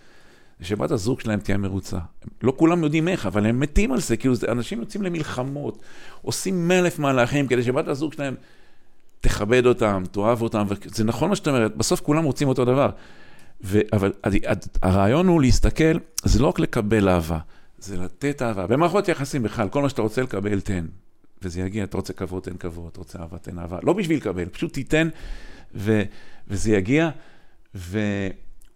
שבת הזוג שלהם תהיה מרוצה. לא כולם יודעים איך, אבל הם מתים על זה, כאילו זה, אנשים יוצאים למלחמות, עושים אלף מהלכים כדי שבת הזוג שלהם תכבד אותם, תאהב אותם, וזה נכון מה שאת אומרת, בסוף כולם רוצים אותו דבר. ו, אבל הרעיון הוא להסתכל, זה לא רק לקבל אהבה, זה לתת אהבה. במערכות יחסים בכלל, כל מה שאתה רוצה לקבל, תן. וזה יגיע, אתה רוצה כבוד, תן כבוד, אתה רוצה אהבה, תן אהבה. לא בשביל לקבל, פשוט תיתן, ו, וזה יגיע.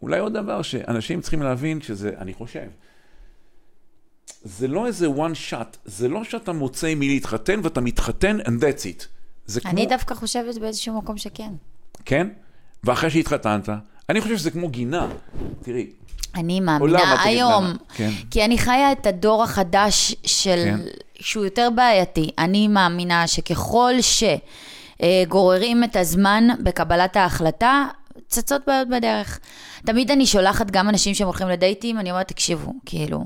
ואולי עוד דבר שאנשים צריכים להבין, שזה, אני חושב, זה לא איזה one shot, זה לא שאתה מוצא עם מי להתחתן ואתה מתחתן and that's it. זה אני כמו... דווקא חושבת באיזשהו מקום שכן. כן? ואחרי שהתחתנת, אני חושב שזה כמו גינה. תראי, אני מאמינה היום? כן. כי אני חיה את הדור החדש של, כן. שהוא יותר בעייתי. אני מאמינה שככל שגוררים את הזמן בקבלת ההחלטה, צצות בעיות בדרך. תמיד אני שולחת גם אנשים שהם הולכים לדייטים, אני אומרת, תקשיבו, כאילו,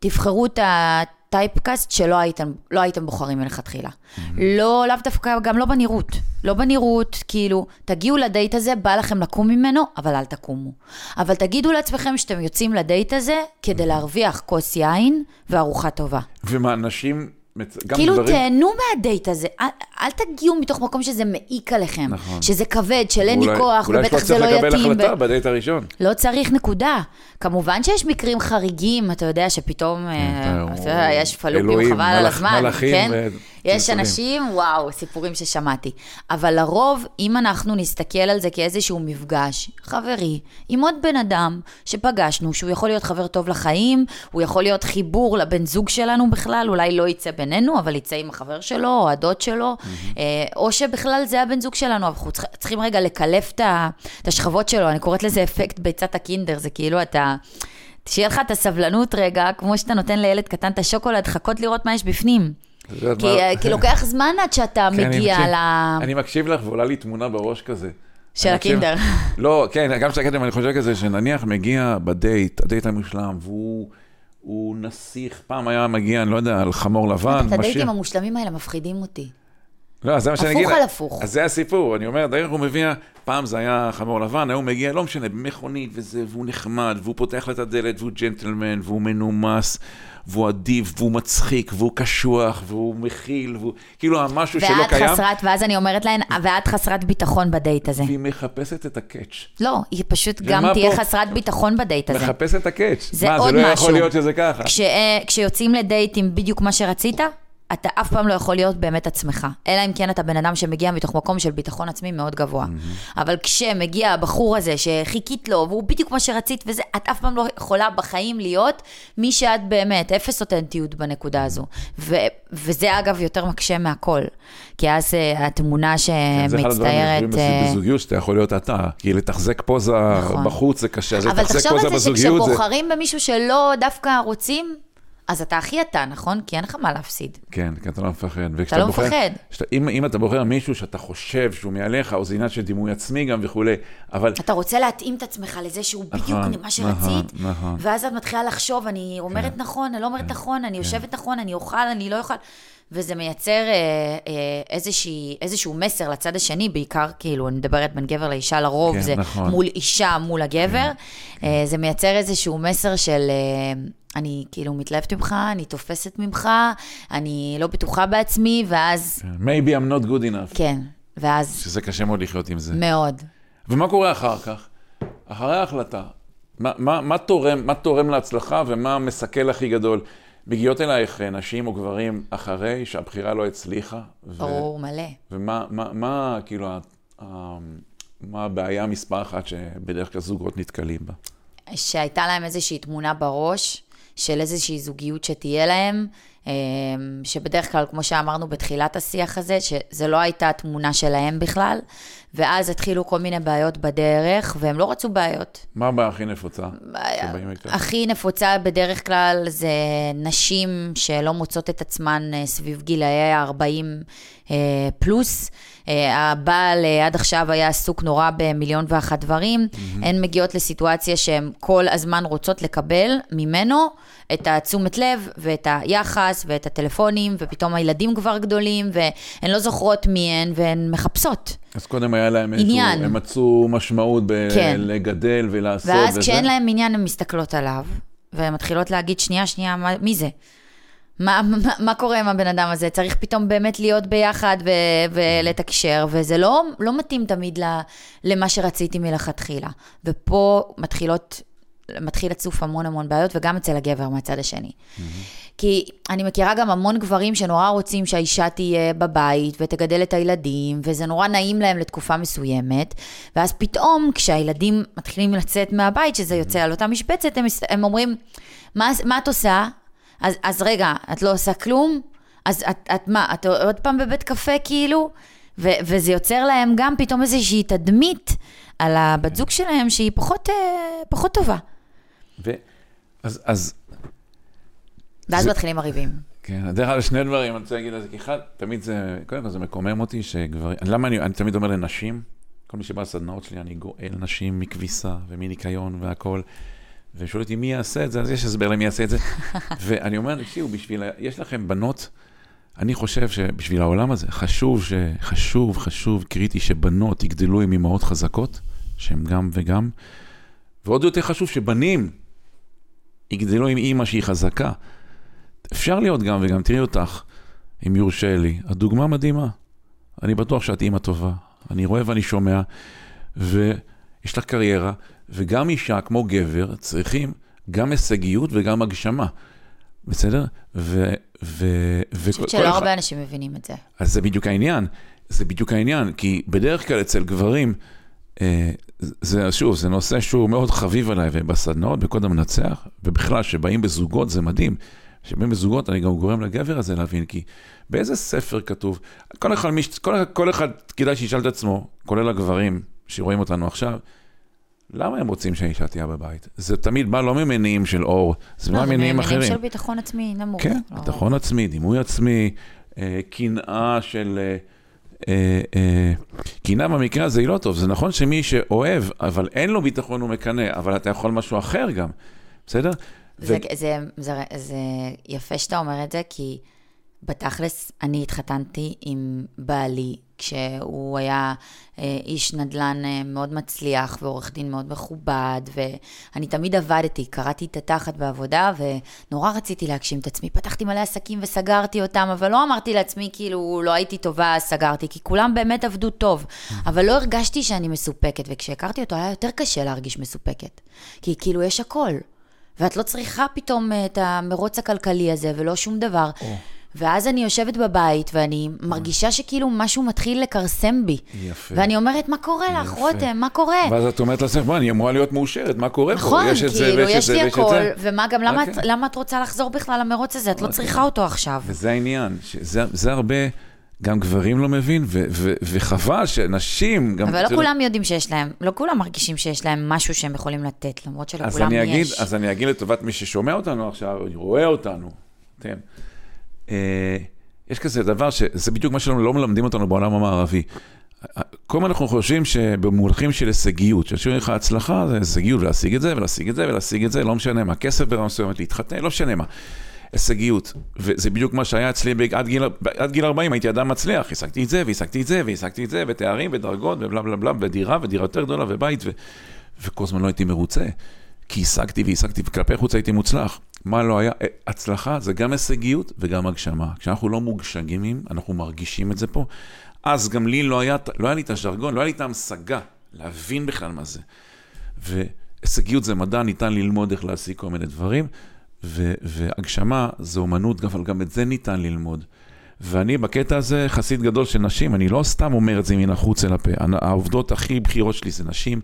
תבחרו את הטייפקאסט שלא הייתם, לא הייתם בוחרים מלכתחילה. לא, לאו דווקא, גם לא בנראות. לא בנראות, כאילו, תגיעו לדייט הזה, בא לכם לקום ממנו, אבל אל תקומו. אבל תגידו לעצמכם שאתם יוצאים לדייט הזה כדי להרוויח כוס יין וארוחה טובה. ומה, נשים, גם כאילו, גברים... תהנו מהדייט הזה. אל, אל תגיעו מתוך מקום שזה מעיק עליכם. נכון. שזה כבד, של אין לי אולי- כוח, אולי ובטח שלא זה לא צריך לקבל יתאים. החלטה ו- בדייט הראשון. לא צריך נקודה. כמובן שיש מקרים חריגים, אתה יודע שפתאום, אה, אתה- יודע, יש פלופים אלוהים, חבל על הזמן, מלאכים כן? ו- יש. אנשים, וואו, סיפורים ששמעתי. אבל לרוב, אם אנחנו נסתכל על זה כאיזשהו מפגש חברי, עם עוד בן אדם שפגשנו, שהוא יכול להיות חבר טוב לחיים, הוא יכול להיות חיבור לבן זוג שלנו בכלל, אולי לא יצא בינינו, אבל יצא עם החבר שלו, או הדוד שלו, אה, או שבכלל זה הבן זוג שלנו, אנחנו צריכים- רגע לקלף את השכבות שלו, אני קוראת לזה אפקט ביצת הקינדר, זה כאילו אתה... שיהיה לך את הסבלנות רגע, כמו שאתה נותן לילד קטן את השוקולד, חכות לראות מה יש בפנים. כי, מה? כי לוקח זמן עד שאתה כן, אני מגיע מקשיב- ל... אני מקשיב לך ועולה לי תמונה בראש כזה. של אני מקשיב- הקינדר. לא, כן, גם של הקינדר, אני חושב כזה, שנניח מגיע בדייט, הדייט המושלם, והוא הוא נסיך, פעם היה מגיע, אני לא יודע, על חמור לבן, את. הדייטים המושלמים האלה מפחידים אותי. לא, זה מה שאני אגיד. הפוך על הפוך. אז זה הסיפור, אני אומר, דרך הוא מביא, פעם זה היה חמור לבן, היום מגיע, לא משנה, במכונית וזה, והוא נחמד, והוא פותח לה את הדלת, והוא ג'נטלמן, והוא מנומס, והוא אדיב, והוא מצחיק, והוא קשוח, והוא מכיל, והוא כאילו משהו שלא ואת קיים, חסרת, ואז אני אומרת להן, ואת חסרת ביטחון בדייט הזה. והיא מחפשת את ה catch. לא, היא פשוט גם תהיה פה? חסרת ביטחון בדייט הזה. מחפש את ה catch. זה מה, עוד זה לא משהו. יכול להיות שזה ככה. כש, אה, כשיוצאים לדייט עם בדיוק מה שרצית, אתה אף פעם לא יכול להיות באמת עצמך. אלא אם כן אתה בן אדם שמגיע מתוך מקום של ביטחון עצמי מאוד גבוה. אבל כשמגיע הבחור הזה שחיכית לו, והוא בדיוק מה שרצית וזה, את אף פעם לא יכולה בחיים להיות מי שאת באמת, אפס אותנטיות בנקודה הזו. ו, וזה אגב יותר מקשה מהכל. כי אז אה, התמונה כן, זה אחד הדברים שמצטיירת... היפים אה, בזוגיות, שאתה יכול להיות אתה. כי לתחזק פוזה נכון. בחוץ זה קשה, אז אבל לתחזק תחשוב פוזה על זה בזוגיות זה... שכשבוחרים במישהו שלא דווקא רוצים, אז אתה הכי אתה, נכון? כי אין לך מה להפסיד. כן, כי אתה לא מפחד. אתה לא מפחד. שאתה, אם, אם אתה בוחר מישהו שאתה חושב שהוא מעליך, או זה עניין של דימוי עצמי גם וכולי, אבל אתה רוצה להתאים את עצמך לזה שהוא בדיוק נכון, מה שרצית, נכון, נכון. ואז את מתחילה לחשוב, אני אומרת נכון, אני לא אומרת נכון, אני יושבת נכון, אני אוכל, אני לא אוכל. וזה מייצר אה, אה, איזושהי, איזשהו מסר לצד השני, בעיקר כאילו, אני מדברת בין גבר לאישה, לרוב כן, זה נכון. מול אישה, מול הגבר. אה, זה מייצר איזשהו מסר של אה, אני כאילו מתלהבת ממך, אני תופסת ממך, אני לא בטוחה בעצמי, ואז, maybe I'm not good enough, כן, ואז שזה קשה מאוד לחיות עם זה. מאוד. ומה קורה אחר כך? אחרי ההחלטה, מה, מה, מה, תורם, מה תורם להצלחה ומה המסכל הכי גדול? מגיעות אלייך נשים או גברים אחרי שהבחירה לא הצליחה? ברור, מלא. ומה, מה, מה, כאילו, מה הבעיה מספר אחת שבדרך כלל זוגות נתקלים בה? שהייתה להם איזושהי תמונה בראש של איזושהי זוגיות שתהיה להם, שבדרך כלל, כמו שאמרנו בתחילת השיח הזה, שזה לא הייתה תמונה שלהם בכלל, ואז התחילו כל מיני בעיות בדרך, והם לא רצו בעיות. מה הבעיה הכי נפוצה? הכי נפוצה בדרך כלל זה נשים שלא מוצאות את עצמן אה, סביב גילאי ה-40 אה, פלוס. אה, הבעל עד עכשיו היה עסוק נורא במיליון ואחת דברים, mm-hmm. הן מגיעות לסיטואציה שהן כל הזמן רוצות לקבל ממנו את התשומת לב ואת היחס ואת הטלפונים, ופתאום הילדים כבר גדולים, והן לא זוכרות מי הן, והן מחפשות. אז קודם היה להם איזשהו, עניין. הם מצאו משמעות בלגדל כן. ולעשות ואז וזה. כשאין להם עניין, הן מסתכלות עליו, והן מתחילות להגיד, שנייה, שנייה, מי זה? מה, מה, מה קורה עם הבן אדם הזה? צריך פתאום באמת להיות ביחד ו, ולתקשר, וזה לא, לא מתאים תמיד למה שרציתי מלכתחילה. ופה מתחילות מתחיל לצוף המון המון בעיות, וגם אצל הגבר מהצד השני. Mm-hmm. כי אני מכירה גם המון גברים שנורא רוצים שהאישה תהיה בבית ותגדל את הילדים, וזה נורא נעים להם לתקופה מסוימת, ואז פתאום כשהילדים מתחילים לצאת מהבית, שזה יוצא על אותה משבצת, הם, הם אומרים, מה, מה את עושה? אז, אז רגע, את לא עושה כלום? אז את, את מה, את עוד פעם בבית קפה כאילו? ו, וזה יוצר להם גם פתאום איזושהי תדמית על הבת זוג שלהם שהיא פחות, אה, פחות טובה. ו... אז... אז ואז זה... מתחילים הריבים. כן, דרך אגב, שני דברים, אני רוצה להגיד על זה, כי אחד, תמיד זה, קודם כל זה מקומם אותי שגברים, למה אני, אני תמיד אומר לנשים, כל מי שבא לסדנאות שלי, אני גואל נשים מכביסה ומניקיון והכול, ושואל אותי מי יעשה את זה, אז יש הסבר למי יעשה את זה. ואני אומר, תקשיבו, בשביל, יש לכם בנות, אני חושב שבשביל העולם הזה, חשוב, ש, חשוב, חשוב, קריטי, שבנות יגדלו עם אמהות חזקות, שהן גם וגם, ועוד יותר חשוב שבנים יגדלו עם אימא שהיא חזקה. אפשר להיות גם וגם, תראי אותך, אם יורשה לי. הדוגמה מדהימה. אני בטוח שאת אימא טובה. אני רואה ואני שומע, ויש לך קריירה, וגם אישה כמו גבר צריכים גם הישגיות וגם הגשמה. בסדר? ו... ו... אני חושבת שלא הרבה אנשים מבינים את זה. אז זה בדיוק העניין. זה בדיוק העניין, כי בדרך כלל אצל גברים, אה, זה, שוב, זה נושא שהוא מאוד חביב עליי, ובסדנאות, בקוד המנצח, ובכלל, שבאים בזוגות, זה מדהים. כשבאים בזוגות, אני גם גורם לגבר הזה להבין, כי באיזה ספר כתוב, כל אחד, כל, כל אחד כדאי שישאל את עצמו, כולל הגברים שרואים אותנו עכשיו, למה הם רוצים שהאישה תהיה בבית? זה תמיד בא לא ממניעים של אור, זה בא ממניעים אחרים. זה ממניעים של ביטחון עצמי נמוך. כן, לא. ביטחון עצמי, דימוי עצמי, אה, קנאה של... אה, קינה במקרה הזה היא לא טוב. זה נכון שמי שאוהב, אבל אין לו ביטחון הוא מקנא, אבל אתה יכול משהו אחר גם, בסדר? זה, ו... זה, זה, זה, זה יפה שאתה אומר את זה, כי בתכלס, אני התחתנתי עם בעלי כשהוא היה אה, איש נדל"ן אה, מאוד מצליח ועורך דין מאוד מכובד, ואני תמיד עבדתי, קראתי את התחת בעבודה, ונורא רציתי להגשים את עצמי. פתחתי מלא עסקים וסגרתי אותם, אבל לא אמרתי לעצמי, כאילו, לא הייתי טובה, סגרתי, כי כולם באמת עבדו טוב. אבל לא הרגשתי שאני מסופקת, וכשהכרתי אותו היה יותר קשה להרגיש מסופקת. כי כאילו, יש הכל. ואת לא צריכה פתאום אה, את המרוץ הכלכלי הזה, ולא שום דבר. Oh. ואז אני יושבת בבית, ואני מרגישה שכאילו משהו מתחיל לכרסם בי. יפה. ואני אומרת, מה קורה לך, רותם? מה קורה? ואז את אומרת לעצמך, בוא, אני אמורה להיות מאושרת, מה קורה נכון, פה? יש זה כאילו, יש לי הכל, ומה גם, למה, okay. את, למה את רוצה לחזור בכלל למרוץ הזה? את okay. לא אוקיי. צריכה אותו עכשיו. וזה העניין, שזה, זה הרבה... גם גברים לא מבין, ו- ו- וחבל שנשים גם... אבל לא כולם יודעים שיש להם, לא כולם מרגישים שיש להם משהו שהם יכולים לתת, למרות שלכולם יש. אגיד, אז אני אגיד לטובת מי ששומע אותנו עכשיו, רואה אותנו, כן. אה, יש כזה דבר שזה בדיוק מה שלא מלמדים אותנו בעולם המערבי. כל הזמן אנחנו חושבים שבמונחים של הישגיות, שהשאירים לך הצלחה זה הישגיות, ולהשיג את זה, ולהשיג את זה, ולהשיג את זה, לא משנה מה, כסף ברמה מסוימת, להתחתן, לא משנה מה. הישגיות, וזה בדיוק מה שהיה אצלי עד גיל, עד גיל 40, הייתי אדם מצליח, השגתי את זה, והשגתי את זה, והשגתי את זה, ותארים, ודרגות, ובלה בלה בלה, ודירה, ודירה יותר גדולה, ובית, ו... וכל הזמן לא הייתי מרוצה. כי השגתי והשגתי, וכלפי חוץ הייתי מוצלח. מה לא היה? אה, הצלחה זה גם הישגיות וגם הגשמה. כשאנחנו לא מוגשמים, אנחנו מרגישים את זה פה. אז גם לי לא היה, לא היה לי את הז'רגון, לא היה לי את ההמשגה להבין בכלל מה זה. והישגיות זה מדע, ניתן ללמוד איך להשיג כל מיני דברים, והגשמה זה אומנות, אבל גם את זה ניתן ללמוד. ואני בקטע הזה חסיד גדול של נשים, אני לא סתם אומר את זה מן החוץ אל הפה. העובדות הכי בכירות שלי זה נשים.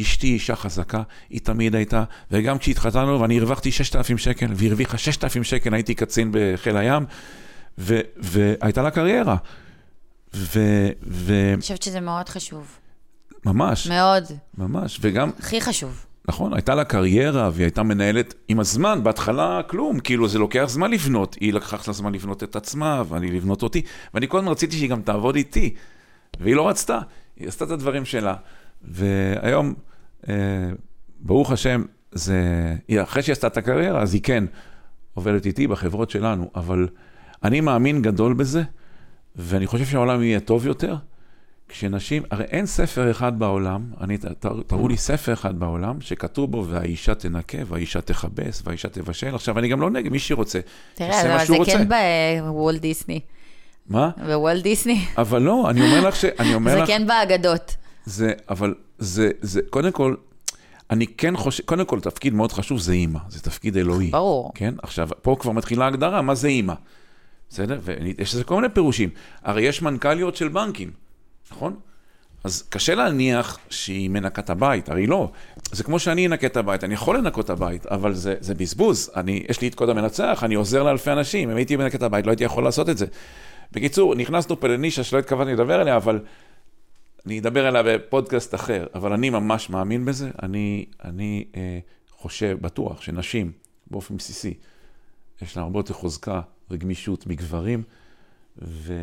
אשתי אישה חזקה, היא תמיד הייתה, וגם כשהתחתנו ואני הרווחתי 6,000 שקל, והיא הרוויחה 6,000 שקל, הייתי קצין בחיל הים, ו- והייתה לה קריירה. ו... ו- אני חושבת שזה מאוד חשוב. ממש. מאוד. ממש, וגם... הכי חשוב. נכון, הייתה לה קריירה והיא הייתה מנהלת עם הזמן, בהתחלה כלום, כאילו זה לוקח זמן לבנות, היא לקחת לה זמן לבנות את עצמה ואני לבנות אותי, ואני הזמן רציתי שהיא גם תעבוד איתי, והיא לא רצתה, היא עשתה את הדברים שלה, והיום, אה, ברוך השם, זה, אחרי שהיא עשתה את הקריירה, אז היא כן עובדת איתי בחברות שלנו, אבל אני מאמין גדול בזה, ואני חושב שהעולם יהיה טוב יותר. כשנשים, הרי אין ספר אחד בעולם, אני, תראו לי ספר אחד בעולם, שכתוב בו והאישה תנקה, והאישה תכבס, והאישה תבשל. עכשיו, אני גם לא נגד מי שרוצה, תראה, אבל זה כן בוולט דיסני. מה? בוולט דיסני. אבל לא, אני אומר לך ש... אני אומר זה לך... כן באגדות. זה, אבל זה, זה, קודם כל, אני כן חושב, קודם כל, תפקיד מאוד חשוב זה אימא, זה תפקיד אלוהי. ברור. כן? עכשיו, פה כבר מתחילה ההגדרה, מה זה אימא. בסדר? ויש לזה כל מיני פירושים. הרי יש מנכ"ליות של בנקים. נכון? אז קשה להניח שהיא מנקה את הבית, הרי לא. זה כמו שאני אנקה את הבית, אני יכול לנקות את הבית, אבל זה, זה בזבוז. אני, יש לי את קוד המנצח, אני עוזר לאלפי אנשים, אם הייתי מנקה את הבית, לא הייתי יכול לעשות את זה. בקיצור, נכנסנו פה לנישה שלא התכוונתי לדבר עליה, אבל אני אדבר עליה בפודקאסט אחר, אבל אני ממש מאמין בזה. אני, אני אה, חושב, בטוח, שנשים, באופן בסיסי, יש להן הרבה יותר חוזקה וגמישות מגברים, ו...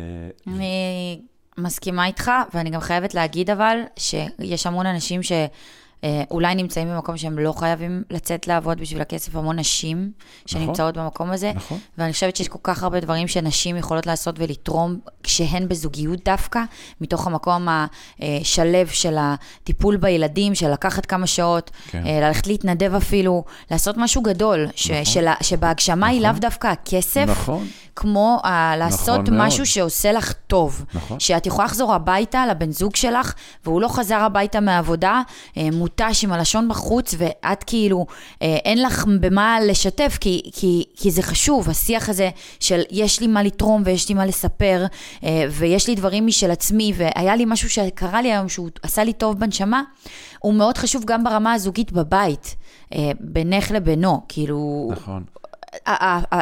מסכימה איתך, ואני גם חייבת להגיד אבל, שיש המון אנשים ש... אה, אולי נמצאים במקום שהם לא חייבים לצאת לעבוד בשביל הכסף, המון נשים שנמצאות נכון, במקום הזה. נכון. ואני חושבת שיש כל כך הרבה דברים שנשים יכולות לעשות ולתרום כשהן בזוגיות דווקא, מתוך המקום השלב של הטיפול בילדים, של לקחת כמה שעות, כן. אה, ללכת להתנדב אפילו, לעשות משהו גדול, ש, נכון. של, שבהגשמה נכון. היא לאו דווקא הכסף, נכון. כמו uh, לעשות נכון משהו מאוד. שעושה לך טוב. נכון. שאת יכולה לחזור הביתה לבן זוג שלך, והוא לא חזר הביתה מהעבודה, מותש עם הלשון בחוץ, ואת כאילו, אה, אין לך במה לשתף, כי, כי, כי זה חשוב, השיח הזה של יש לי מה לתרום ויש לי מה לספר, אה, ויש לי דברים משל עצמי, והיה לי משהו שקרה לי היום שהוא עשה לי טוב בנשמה, הוא מאוד חשוב גם ברמה הזוגית בבית, אה, בינך לבינו, כאילו... נכון.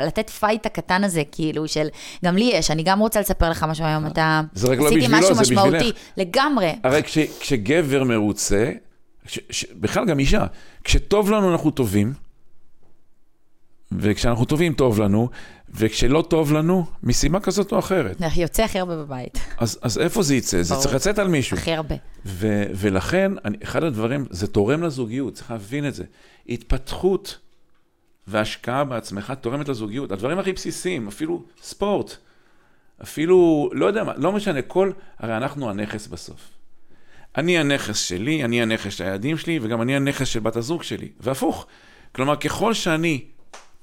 לתת פייט הקטן הזה, כאילו, של, גם לי יש, אני גם רוצה לספר לך משהו היום, אתה... זה רק לא בשבילו, זה בשבילך. עשיתי משהו משמעותי, לגמרי. הרי כש, כשגבר מרוצה, ש, ש, בכלל גם אישה, כשטוב לנו אנחנו טובים, וכשאנחנו טובים טוב לנו, וכשלא טוב לנו, מסיבה כזאת או אחרת. יוצא הכי הרבה בבית. אז, אז איפה זה יצא? זה צריך לצאת על מישהו. הכי הרבה. ו, ולכן, אני, אחד הדברים, זה תורם לזוגיות, צריך להבין את זה. התפתחות והשקעה בעצמך תורמת לזוגיות. הדברים הכי בסיסיים, אפילו ספורט, אפילו, לא יודע מה, לא משנה, כל, הרי אנחנו הנכס בסוף. אני הנכס שלי, אני הנכס של הילדים שלי, וגם אני הנכס של בת הזוג שלי, והפוך. כלומר, ככל שאני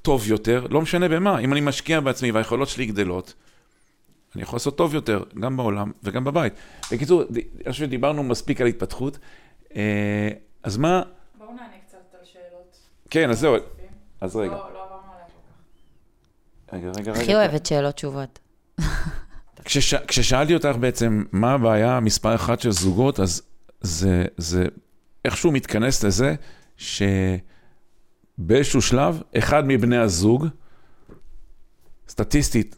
טוב יותר, לא משנה במה, אם אני משקיע בעצמי והיכולות שלי גדלות, אני יכול לעשות טוב יותר, גם בעולם וגם בבית. בקיצור, אני חושב שדיברנו מספיק על התפתחות, אה, אז מה... בואו נענה קצת על שאלות. כן, אז זהו, אז רגע. לא, לא עברנו עליה כל כך. רגע, רגע, רגע. הכי אוהבת שאלות תשובות. כשש, כששאלתי אותך בעצם מה הבעיה מספר אחת של זוגות, אז זה, זה איכשהו מתכנס לזה שבאיזשהו שלב, אחד מבני הזוג, סטטיסטית,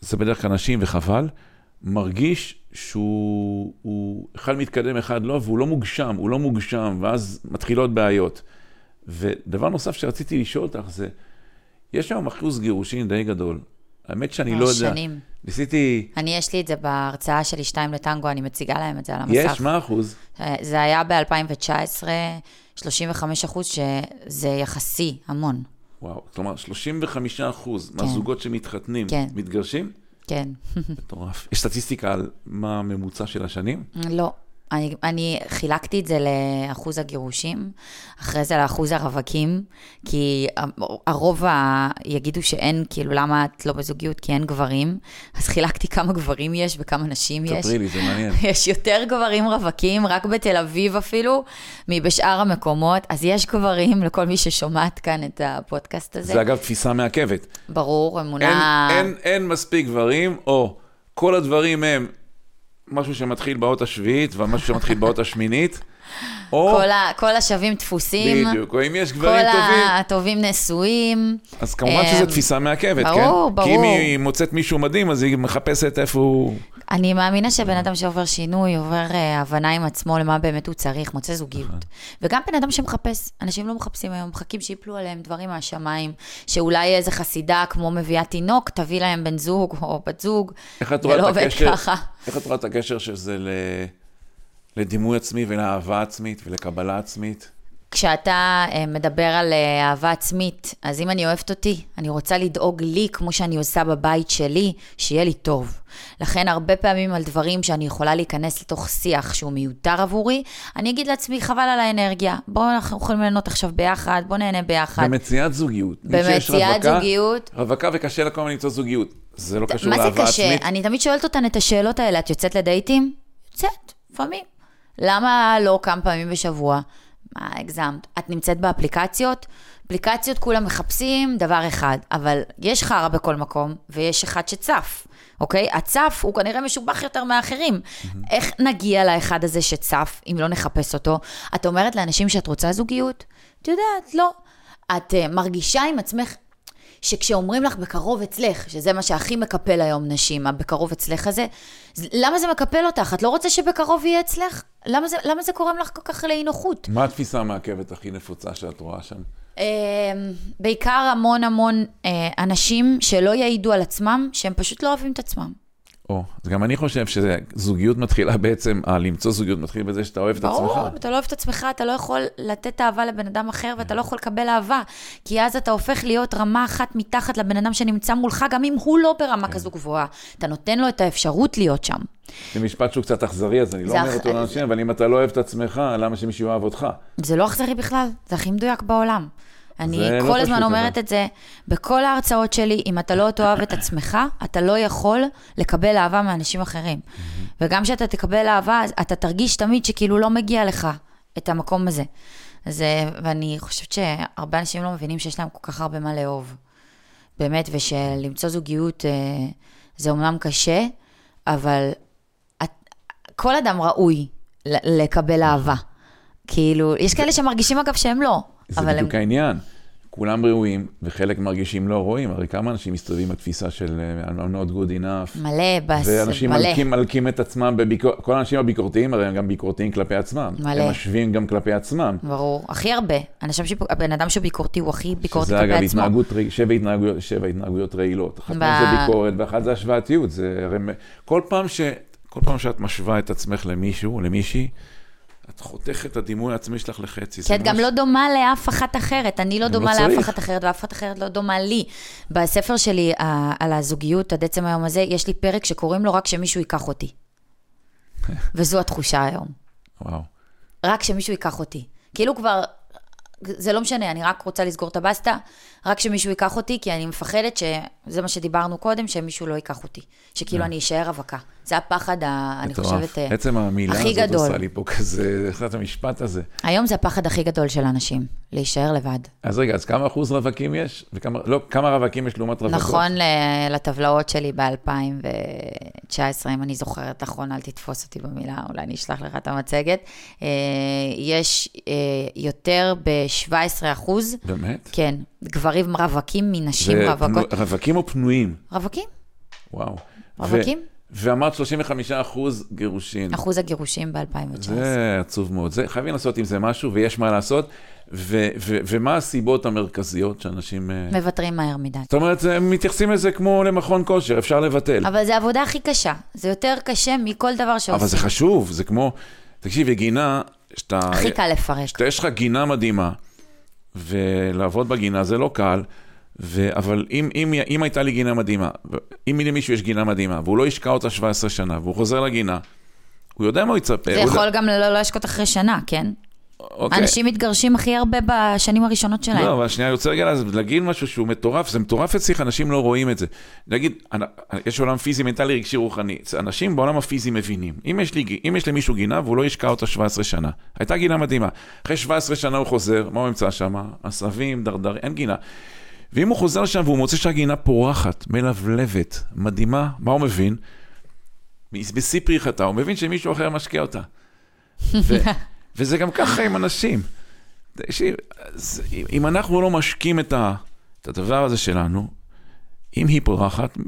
זה בדרך כלל נשים וחבל, מרגיש שהוא אחד מתקדם, אחד לא, והוא לא מוגשם, הוא לא מוגשם, ואז מתחילות בעיות. ודבר נוסף שרציתי לשאול אותך זה, יש היום אחוז גירושין די גדול. האמת שאני לא יודע. שנים. ניסיתי... אני, יש לי את זה בהרצאה שלי, שתיים לטנגו, אני מציגה להם את זה על המסך. יש, מה אחוז? אה, זה היה ב-2019, 35 אחוז, שזה יחסי, המון. וואו, כלומר, 35 אחוז כן. מהזוגות שמתחתנים, כן. מתגרשים? כן. מטורף. יש סטטיסטיקה על מה הממוצע של השנים? לא. אני, אני חילקתי את זה לאחוז הגירושים, אחרי זה לאחוז הרווקים, כי הרוב ה... יגידו שאין, כאילו, למה את לא בזוגיות? כי אין גברים. אז חילקתי כמה גברים יש וכמה נשים יש. ספרי לי, זה מעניין. יש יותר גברים רווקים, רק בתל אביב אפילו, מבשאר המקומות. אז יש גברים לכל מי ששומעת כאן את הפודקאסט הזה. זה אגב תפיסה מעכבת. ברור, אמונה... אין, אין, אין מספיק גברים, או כל הדברים הם משהו שמתחיל באות השביעית ומשהו שמתחיל באות השמינית, או... כל, ה, כל השווים דפוסים. בדיוק, או אם יש גברים טובים. כל הטובים נשואים. אז כמובן שזו אמ, תפיסה מעכבת, ברור, כן? ברור. כי אם היא מוצאת מישהו מדהים, אז היא מחפשת איפה הוא... אני מאמינה שבן אדם שעובר שינוי, עובר אה, הבנה עם עצמו למה באמת הוא צריך, מוצא זוגיות. וגם בן אדם שמחפש, אנשים לא מחפשים היום, מחכים שיפלו עליהם דברים מהשמיים, שאולי איזה חסידה כמו מביאה תינוק, תביא להם בן זוג או בת זוג. איך את זה רואה לא את עובד הקשר? ככה. איך את רואה את הקשר שזה ל... לדימוי עצמי ולאהבה עצמית ולקבלה עצמית? כשאתה אה, מדבר על אה, אהבה עצמית, אז אם אני אוהבת אותי, אני רוצה לדאוג לי כמו שאני עושה בבית שלי, שיהיה לי טוב. לכן הרבה פעמים על דברים שאני יכולה להיכנס לתוך שיח שהוא מיותר עבורי, אני אגיד לעצמי, חבל על האנרגיה, בואו אנחנו יכולים ליהנות עכשיו ביחד, בואו נהנה ביחד. במציאת זוגיות. במציאת רווקה- זוגיות. רווקה וקשה לה כל הזמן למצוא זוגיות. זה לא קשור מה זה לאהבה קשה? עצמית. אני תמיד שואלת אותן את השאלות האלה, את יוצאת לדייטים? יוצאת, לפעמים. למה לא כמה פעמים בשבוע? מה, הגזמת. את נמצאת באפליקציות? אפליקציות כולם מחפשים דבר אחד, אבל יש חרא בכל מקום, ויש אחד שצף, אוקיי? הצף הוא כנראה משובח יותר מהאחרים. איך נגיע לאחד הזה שצף, אם לא נחפש אותו? את אומרת לאנשים שאת רוצה זוגיות? את יודעת, לא. את uh, מרגישה עם עצמך שכשאומרים לך בקרוב אצלך, שזה מה שהכי מקפל היום נשים, הבקרוב אצלך הזה, למה זה מקפל אותך? את לא רוצה שבקרוב יהיה אצלך? למה זה, למה זה גורם לך כל כך לאי נוחות? מה התפיסה המעכבת הכי נפוצה שאת רואה שם? אה, בעיקר המון המון אה, אנשים שלא יעידו על עצמם, שהם פשוט לא אוהבים את עצמם. או, אז גם אני חושב שזוגיות מתחילה בעצם, אה, למצוא זוגיות מתחיל בזה שאתה אוהב את עצמך. ברור, אם אתה לא אוהב את עצמך, אתה לא יכול לתת אהבה לבן אדם אחר, ואתה לא יכול לקבל אהבה. כי אז אתה הופך להיות רמה אחת מתחת לבן אדם שנמצא מולך, גם אם הוא לא ברמה כזו גבוהה. אתה נותן לו את האפשרות להיות שם. זה משפט שהוא קצת אכזרי, אז אני לא אומר אכ- אותו לאנשים, אבל אם אתה לא אוהב את עצמך, למה שמישהו יאהב אותך? זה לא אכזרי בכלל, זה הכי מדויק בעולם. אני לא כל הזמן אומרת. את זה בכל ההרצאות שלי, אם אתה לא תאהב את עצמך, אתה לא יכול לקבל אהבה מאנשים אחרים. וגם כשאתה תקבל אהבה, אתה תרגיש תמיד שכאילו לא מגיע לך את המקום הזה. אז, אה, ואני חושבת שהרבה אנשים לא מבינים שיש להם כל כך הרבה מה לאהוב. באמת, ושלמצוא זוגיות אה, זה אומנם קשה, אבל את, כל אדם ראוי לקבל אהבה. כאילו, יש כאלה שמרגישים אגב שהם לא, זה אבל הם... בדיוק העניין. כולם ראויים, וחלק מרגישים לא רואים. הרי כמה אנשים מסתובבים בתפיסה של אה, I'm not good enough, מלא, בס... ואנשים מלא. מלקים, מלקים את עצמם בביקורת, כל האנשים הביקורתיים הרי הם גם ביקורתיים כלפי עצמם. מלא. הם משווים גם כלפי עצמם. ברור, הכי הרבה. אנשים שבק... הבן אדם שביקורתי הוא הכי ביקורתי שזה כלפי אגב עצמו. התנהגות, ר- שבע התנהגויות, שבע התנהגויות רעילות. אחת ב- זה ביקורת ואחת זה השוואתיות. זה הרי כל פעם, ש... כל פעם שאת משווה את עצמך למישהו למישהי, את חותכת את הדימוי העצמי שלך לחצי. כי את גם לא דומה לאף אחת אחרת. אני לא לא דומה לאף צריך. אחת אחרת, ואף אחת אחרת לא דומה לי. בספר שלי על הזוגיות עד עצם היום הזה, יש לי פרק שקוראים לו רק שמישהו ייקח אותי. וזו התחושה היום. וואו. רק שמישהו ייקח אותי. כאילו כבר, זה לא משנה, אני רק רוצה לסגור את הבסטה, רק שמישהו ייקח אותי, כי אני מפחדת שזה מה שדיברנו קודם, שמישהו לא ייקח אותי. שכאילו אני אשאר רווקה. זה הפחד, ה, אני. חושבת, אה, עצם המילה הכי הזאת גדול. עושה לי פה כזה, איך זה המשפט הזה. היום זה הפחד הכי גדול של אנשים, להישאר לבד. אז רגע, אז כמה אחוז רווקים יש? וכמה, לא, כמה רווקים יש לעומת רווקות? נכון ל- לטבלאות שלי ב-2019, אם אני זוכרת נכון, אל תתפוס אותי במילה, אולי אני אשלח לך את המצגת. אה, יש אה, יותר ב-17 אחוז, באמת? כן, גברים רווקים מנשים זה רווקות. רווקים או פנויים? רווקים, וואו. רווקים. ו- ואמרת 35 אחוז גירושין. אחוז הגירושים ב-2019. זה עצוב מאוד. זה, חייבים לעשות עם זה משהו, ויש מה לעשות. ו- ו- ומה הסיבות המרכזיות שאנשים... אה, מוותרים מהר מדי. זאת אומרת, הם מתייחסים לזה כמו למכון כושר, אפשר לבטל. אבל זו העבודה הכי קשה. זה יותר קשה מכל דבר שעושים. אבל זה חשוב, זה כמו... תקשיבי, גינה, שאתה... הכי קל לפרק. שאתה, יש לך גינה מדהימה, ולעבוד בגינה זה לא קל, ו... אבל אם, אם, אם הייתה לי גינה מדהימה, אם למישהו יש גינה מדהימה, והוא לא השקע אותה 17 שנה, והוא חוזר לגינה, הוא יודע מה הוא יצפה. זה יכול גם לא להשקות אחרי שנה, כן? אוקיי. אנשים מתגרשים הכי הרבה בשנים הראשונות שלהם. לא, אבל שנייה, אני רוצה רגע להגיד משהו שהוא מטורף, זה מטורף אצלך, אנשים לא רואים את זה. נגיד, יש עולם פיזי, מנטלי, רגשי, רוחני. אנשים בעולם הפיזי מבינים. אם יש, לי, אם יש למישהו גינה והוא לא ישקע אותה 17 שנה, הייתה גינה מדהימה. אחרי 17 שנה הוא חוזר, מה הוא ימצא שם? עשבים, דרדרים, אין גינה. ואם הוא חוזר לשם והוא מוצא שהגינה פורחת, מלבלבת, מדהימה, מה הוא מבין? בשיא פריחתה, הוא מבין שמישהו אחר משקיע אותה. ו- וזה גם ככה עם אנשים. אם- אנחנו לא משקים את, ה, את הדבר הזה שלנו, אם היא פורחת,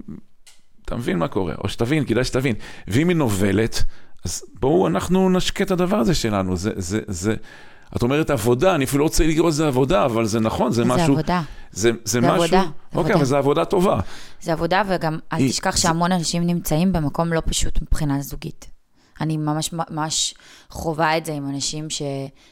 אתה מבין מה קורה, או שתבין, כדאי שתבין. ואם היא נובלת, אז בואו אנחנו נשקה את הדבר הזה שלנו. זה, זה, זה, את אומרת עבודה, אני אפילו לא רוצה לקרוא לזה עבודה, אבל זה נכון, זה זה משהו... עבודה. זה, זה זה משהו... עבודה, זה אוקיי, עבודה. אבל זו עבודה טובה. זה עבודה, וגם אל היא- תשכח זה- שהמון אנשים נמצאים במקום לא פשוט מבחינה זוגית. אני ממש ממש חווה את זה עם אנשים ש...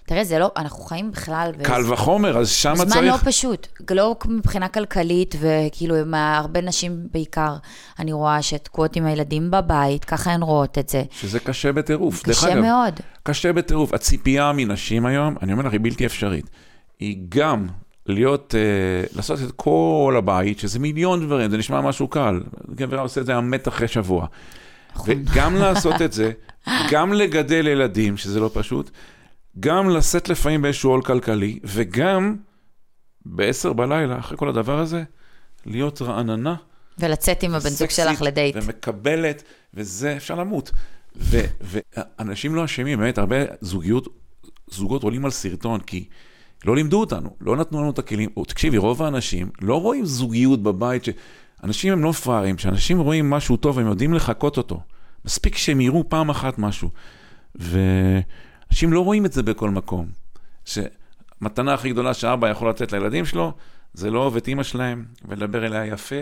תראה, זה לא, אנחנו חיים בכלל... קל וחומר, אז שמה זמן צריך... לא פשוט, לא מבחינה כלכלית, וכאילו, עם הרבה נשים בעיקר, אני רואה שתקועות עם הילדים בבית, ככה הן רואות את זה. שזה קשה בטירוף. דרך קשה אגב, מאוד. קשה בטירוף. הציפייה מנשים היום, אני אומר לך, היא בלתי אפשרית. היא גם להיות, אה, לעשות את כל הבית, שזה מיליון דברים, זה נשמע משהו קל. גבר עושה את זה המת אחרי שבוע. נכון. וגם לעשות את זה, גם לגדל ילדים, שזה לא פשוט, גם לשאת לפעמים באיזשהו עול כלכלי, וגם בעשר בלילה, אחרי כל הדבר הזה, להיות רעננה. ולצאת עם הבן זוג שלך לדייט. ומקבלת, וזה, אפשר למות. ו- ואנשים לא אשמים, באמת, הרבה זוגיות, זוגות עולים על סרטון, כי לא לימדו אותנו, לא נתנו לנו את הכלים. תקשיבי, רוב האנשים לא רואים זוגיות בבית, ש... אנשים הם לא פראיירים, כשאנשים רואים משהו טוב, הם יודעים לחקות אותו. מספיק שהם יראו פעם אחת משהו. ואנשים לא רואים את זה בכל מקום. שמתנה הכי גדולה שאבא יכול לתת לילדים שלו, זה לא אוהב את אימא שלהם ולדבר אליה יפה,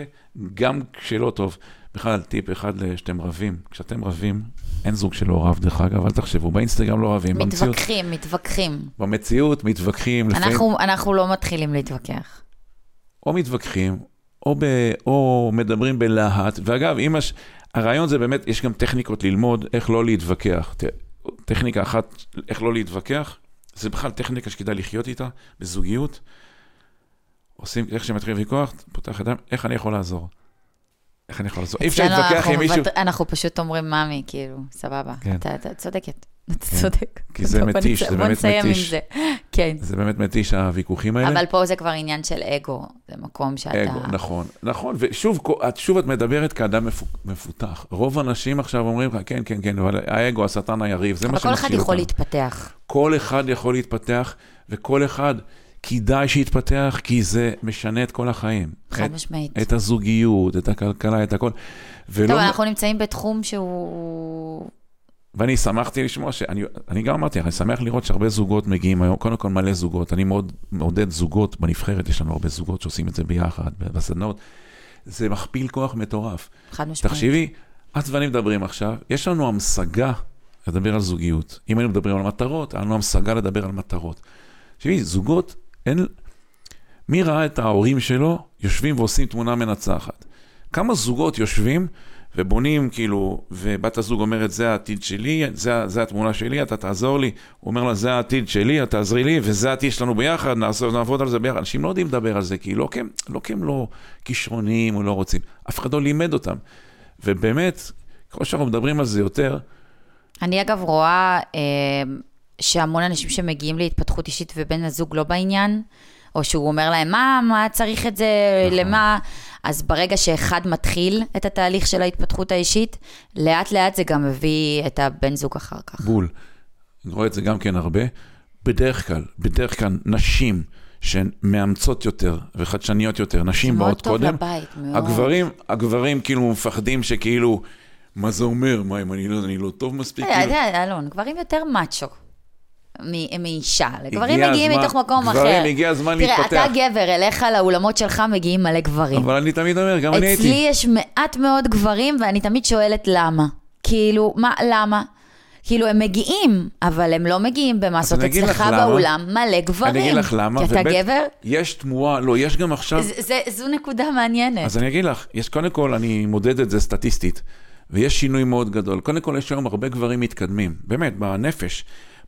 גם כשלא טוב. בכלל, טיפ אחד שאתם רבים, כשאתם רבים, אין זוג שלא רב דרך אגב, אל תחשבו, באינסטגרם לא רבים, במציאות, מתווכחים, מתווכחים. במציאות מתווכחים, לפעמים, אנחנו, אנחנו לא מתחילים להתווכח. או מתווכחים, או, ב, או מדברים בלהט, ואגב, הש... הרעיון זה באמת, יש גם טכניקות ללמוד איך לא להתווכח. טכניקה אחת, איך לא להתווכח, זה בכלל טכניקה שכדאי לחיות איתה, בזוגיות. עושים, איך שמתחיל ויכוח, פותח ידיים, איך אני יכול לעזור? איך אני יכול לעזור? אי אפשר להתווכח עם מישהו, אנחנו פשוט אומרים, ממי, כאילו, סבבה. כן. אתה אתה צודקת. אתה צודק. כי זה בוא מתיש, זה בוא באמת נסיים עם מתיש. זה. כן. זה באמת מתיש הוויכוחים האלה. אבל פה זה כבר עניין של אגו. זה מקום שאתה... אגו, נכון, נכון, ושוב, את, שוב את מדברת כאדם מפו- מפותח. רוב האנשים עכשיו אומרים לך, כן, כן, כן, אבל האגו, השטן היריב, זה מה אבל כל אחד יכול. להתפתח. כל אחד יכול להתפתח, וכל אחד כדאי שיתפתח, כי זה משנה את כל החיים. חד את, משמעית. את הזוגיות, את הכלכלה, את הכל. ולא, טוב, אנחנו נמצאים בתחום שהוא... ואני שמחתי לשמוע, שאני אני גם אמרתי לך, אני שמח לראות שהרבה זוגות מגיעים היום, קודם כל מלא זוגות, אני מאוד מעודד זוגות בנבחרת, יש לנו הרבה זוגות שעושים את זה ביחד, בסדנאות. זה מכפיל כוח מטורף. חד משמעית. תחשיבי, את ואני מדברים עכשיו, יש לנו המשגה לדבר על זוגיות. אם היינו מדברים על מטרות, היה לנו המשגה לדבר על מטרות. תשמעי, זוגות, אין... מי ראה את ההורים שלו יושבים ועושים תמונה מנצחת? כמה זוגות יושבים ובונים, כאילו, ובת הזוג אומרת, זה העתיד שלי, זה, זה התמונה שלי, אתה תעזור לי. הוא אומר לה, זה העתיד שלי, את תעזרי לי, וזה העתיד שלנו ביחד, נעזור, נעבוד על זה ביחד. אנשים לא יודעים לדבר על זה, כי לא כי הם לא, כי הם לא כישרוניים או לא רוצים. אף אחד לא לימד אותם. ובאמת, ככל שאנחנו מדברים על זה יותר, אני אגב רואה אה, שהמון אנשים שמגיעים להתפתחות אישית ובן הזוג לא בעניין, או שהוא אומר להם, מה, מה צריך את זה, נכון. למה? אז ברגע שאחד מתחיל את התהליך של ההתפתחות האישית, לאט לאט זה גם מביא את הבן זוג אחר כך. בול. אני רואה את זה גם כן הרבה. בדרך כלל, בדרך כלל נשים שהן מאמצות יותר וחדשניות יותר, נשים באות קודם. לבית, מאוד. הגברים, הגברים כאילו מפחדים שכאילו, מה זה אומר? מה אם אני לא, אני לא טוב מספיק? אתה כאילו, יודע, אלון, גברים יותר מאצ'ו. מ- מאישה, לגברים מגיעים הזמן- מתוך מקום אחר. גברים, הגיע הזמן תראה, להתפתח. אתה גבר, אליך לאולמות שלך מגיעים מלא גברים. אבל אני תמיד אומר, גם אני אצלי הייתי. יש מעט מאוד גברים, ואני תמיד שואלת למה. כאילו, מה, למה? כאילו, הם מגיעים, אבל הם לא מגיעים במסות. אצלך. באולם מלא גברים. אני אגיד לך למה. כי אתה ובית- גבר? יש תמורה, לא, יש גם עכשיו... זה- זה- זו נקודה מעניינת. אז אני אגיד לך, יש קודם כל, אני מודד את זה סטטיסטית. ויש שינוי מאוד גדול. קודם כל, יש היום הרבה גברים מתקדמים, באמת, בנפש.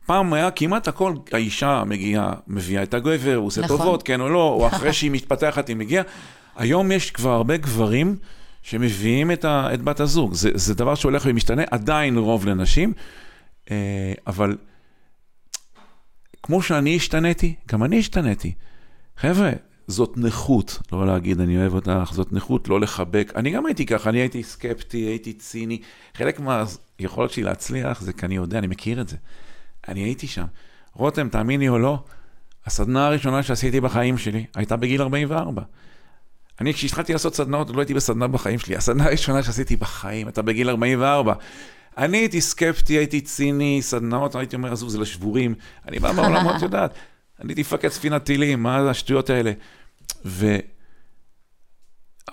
פעם היה כמעט הכל, האישה מגיעה, מביאה את הגבר, הוא עושה נכון. טובות, כן או לא, או אחרי שהיא מתפתחת היא מגיעה. היום יש כבר הרבה גברים שמביאים את, ה, את בת הזוג. זה, זה דבר שהולך ומשתנה, עדיין רוב לנשים, אה, אבל כמו שאני השתניתי, גם אני השתניתי. חבר'ה, זאת נכות, לא להגיד אני אוהב אותך, זאת נכות לא לחבק. אני גם הייתי ככה, אני הייתי סקפטי, הייתי ציני. חלק מהיכולת שלי להצליח זה כי אני יודע, אני מכיר את זה. אני הייתי שם. רותם, תאמיני או לא, הסדנה הראשונה שעשיתי בחיים שלי הייתה בגיל 44. אני כשהתחלתי לעשות סדנאות, עוד לא הייתי בסדנה בחיים שלי. הסדנה הראשונה שעשיתי בחיים הייתה בגיל 44. אני הייתי סקפטי, הייתי ציני, סדנאות, הייתי אומר, עזוב, זה לשבורים. אני בא בעולמות, את יודעת, אני הייתי מפקד ספינת טילים, מה זה השטויות האלה?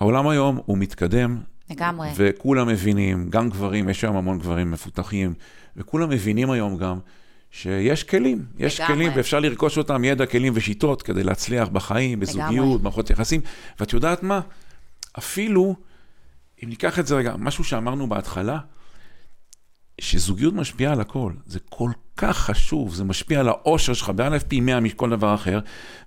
והעולם היום הוא מתקדם, לגמרי. וכולם מבינים, גם גברים, יש היום המון גברים מפותחים, וכולם מבינים היום גם שיש כלים, יש לגמרי. כלים ואפשר לרכוש אותם, ידע, כלים ושיטות כדי להצליח בחיים, בזוגיות, לגמרי. מערכות יחסים. ואת יודעת מה? אפילו, אם ניקח את זה רגע, משהו שאמרנו בהתחלה, שזוגיות משפיעה על הכל, זה כל כך חשוב, זה משפיע על האושר שלך באלף פי מאה מכל דבר אחר,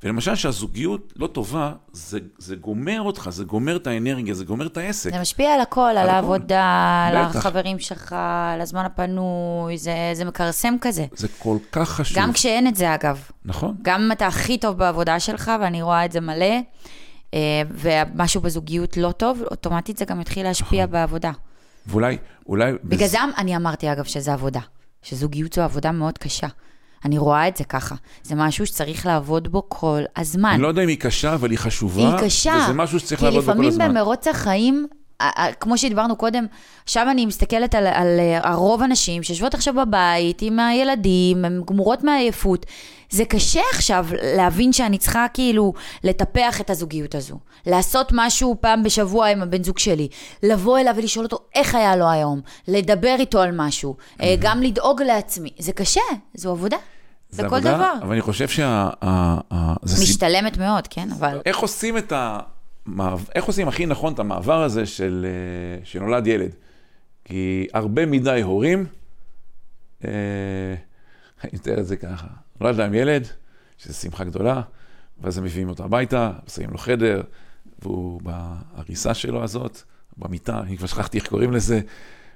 ולמשל שהזוגיות לא טובה, זה, זה גומר אותך, זה גומר את האנרגיה, זה גומר את העסק. זה משפיע על הכל, על הכל. העבודה, על. החברים שלך, על הזמן הפנוי, זה, זה מכרסם כזה. זה כל כך חשוב. גם כשאין את זה, אגב. נכון. גם אם אתה הכי טוב בעבודה שלך, ואני רואה את זה מלא, אה, ומשהו בזוגיות לא טוב, אוטומטית זה גם יתחיל להשפיע נכון. בעבודה. ואולי, אולי... בגלל בז- זה אני אמרתי, אגב, שזה עבודה. שזוגיות זו עבודה מאוד קשה. אני רואה את זה ככה. זה משהו שצריך לעבוד בו כל הזמן. אני לא יודע אם היא קשה, אבל היא חשובה. היא קשה. וזה משהו שצריך לעבוד בו כל כי לפעמים הזמן. במרוץ החיים, כמו שדיברנו קודם, עכשיו אני מסתכלת על, על אה, הרוב הנשים שיושבות עכשיו בבית עם הילדים, הן גמורות מעייפות. זה קשה עכשיו להבין שאני צריכה כאילו לטפח את הזוגיות הזו. לעשות משהו פעם בשבוע עם הבן זוג שלי. לבוא אליו ולשאול אותו איך היה לו היום. לדבר איתו על משהו. אה, גם לדאוג לעצמי. זה קשה, זו עבודה. זה עבודה, דבר. אבל אני חושב שה... ה- ה- זה סיב- משתלמת מאוד, כן, אבל... איך עושים את ה... איך עושים הכי נכון את המעבר הזה של אה, שנולד ילד? כי הרבה מדי הורים, אה, אני מתאר את זה ככה, נולד להם ילד, שזו שמחה גדולה, ואז הם מביאים אותו הביתה, שמים לו חדר, והוא בהריסה שלו הזאת, במיטה, אני כבר שכחתי איך קוראים לזה,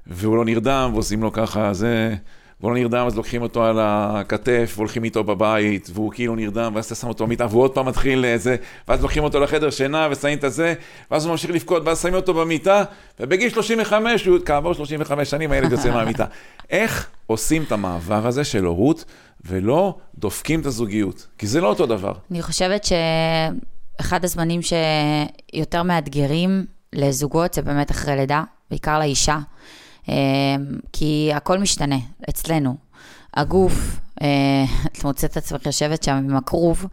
והוא לא נרדם, ועושים לו ככה, זה... והוא לא נרדם, אז לוקחים אותו על הכתף, והולכים איתו בבית, והוא כאילו נרדם, ואז אתה שם אותו במיטה, והוא עוד פעם מתחיל זה, ואז לוקחים אותו לחדר שינה, ושמים את הזה, ואז הוא ממשיך לבכות, ואז שמים אותו במיטה, ובגיל 35, הוא, כעבור 35 שנים, הילד יוצא מהמיטה. איך עושים את המעבר הזה של הורות, ולא דופקים את הזוגיות? כי זה לא אותו דבר. אני חושבת שאחד הזמנים שיותר מאתגרים לזוגות זה באמת אחרי לידה, בעיקר לאישה, אה, כי הכל משתנה אצלנו. הגוף, אה, את מוצאת את עצמך יושבת שם עם הכרוב,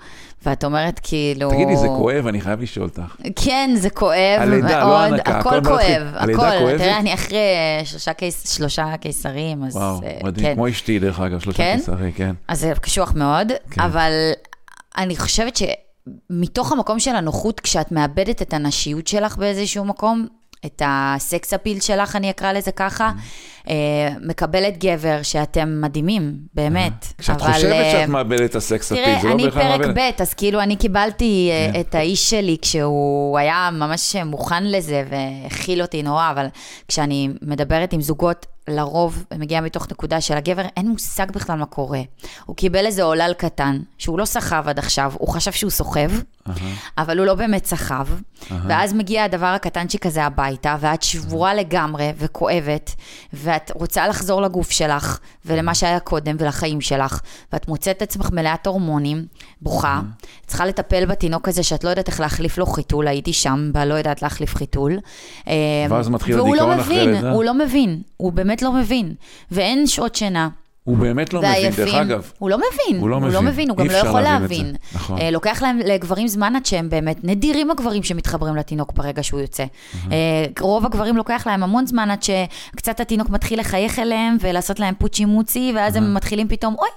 ואת אומרת כאילו... תגידי, זה כואב, אני חייב לשאול אותך. כן, זה כואב הלידה, מאוד, לא ההנקה, הכל כואב. הלידה הכל. תראה, אני אחרי שלושה, קיס, שלושה קיסרים, אז וואו, אה, מדהים, כן. כמו אשתי, דרך אגב, שלושה כן? קיסרי, כן. אז זה קשוח מאוד, כן. אבל אני חושבת שמתוך המקום של הנוחות, כשאת מאבדת את הנשיות שלך באיזשהו מקום, את הסקס אפיל שלך, אני אקרא לזה ככה, Mm-hmm. אה, מקבלת גבר שאתם מדהימים, באמת. כשאת אבל, חושבת אה, שאת מאבדת את הסקס אפיל, תראה, זה לא אני בהכרח פרק מאבדת. ב', אז כאילו אני קיבלתי אה, כן. את האיש שלי כשהוא היה ממש מוכן לזה והכיל אותי נורא, אבל כשאני מדברת עם זוגות, לרוב מגיע מתוך נקודה של הגבר, אין מושג בכלל מה קורה. הוא קיבל איזה עולל קטן, שהוא לא סחב עד עכשיו, הוא חשב שהוא סוחב, אבל הוא לא באמת סחב, ואז מגיע הדבר הקטנצ'יק הזה הביתה, ואת שבורה לגמרי וכואבת, ואת רוצה לחזור לגוף שלך, ולמה שהיה קודם, ולחיים שלך, ואת מוצאת את עצמך מלאת הורמונים, בוכה, צריכה לטפל בתינוק הזה שאת לא יודעת איך להחליף לו חיתול, הייתי שם, בלא יודעת להחליף חיתול. ואז מתחיל והוא לא הדיכאון אחרי מבין, לידה. הוא לא מבין, הוא באמת לא מבין, ואין שעות שינה. הוא באמת לא מבין, דרך אגב. הוא לא מבין, הוא לא הוא לא מבין. מבין, הוא גם לא יכול להבין זה. להבין. נכון. אה, לוקח להם, לגברים זמן עד שהם באמת, נדירים הגברים שמתחברים לתינוק ברגע שהוא יוצא. אה, רוב הגברים לוקח להם המון זמן עד שקצת התינוק מתחיל לחייך אליהם ולעשות להם פוצ'י מוצי, ואז הם מתחילים פתאום, אוי,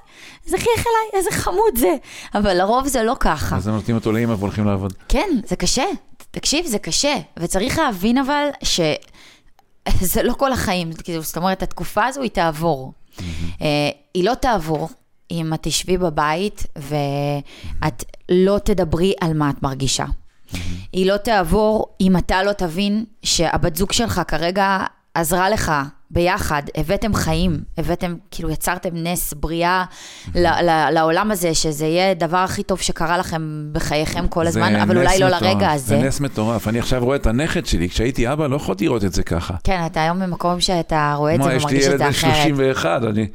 איזה חייך אליי, איזה חמוד זה. אבל לרוב זה לא ככה. אז הם נותנים אותו לאמא והולכים לעבוד. כן, זה קשה. תקשיב, זה קשה. וצריך להבין אבל ש... זה לא כל החיים, כאילו, זאת אומרת, התקופה הזו היא תעבור. אה, היא לא תעבור אם את תשבי בבית ואת לא תדברי על מה את מרגישה. היא לא תעבור אם אתה לא תבין שהבת זוג שלך כרגע עזרה לך ביחד, הבאתם חיים, הבאתם, כאילו יצרתם נס, בריאה ל- ל- לעולם הזה, שזה יהיה הדבר הכי טוב שקרה לכם בחייכם כל זה הזמן, אבל אולי לא מטורף, לרגע הזה. זה נס מטורף. אני עכשיו רואה את הנכד שלי, כשהייתי אבא לא יכולתי לראות את זה ככה. כן, אתה היום במקום שאתה רואה את זה כמו, יש לי ומרגיש את ילד זה בן אחרת. 31, אני...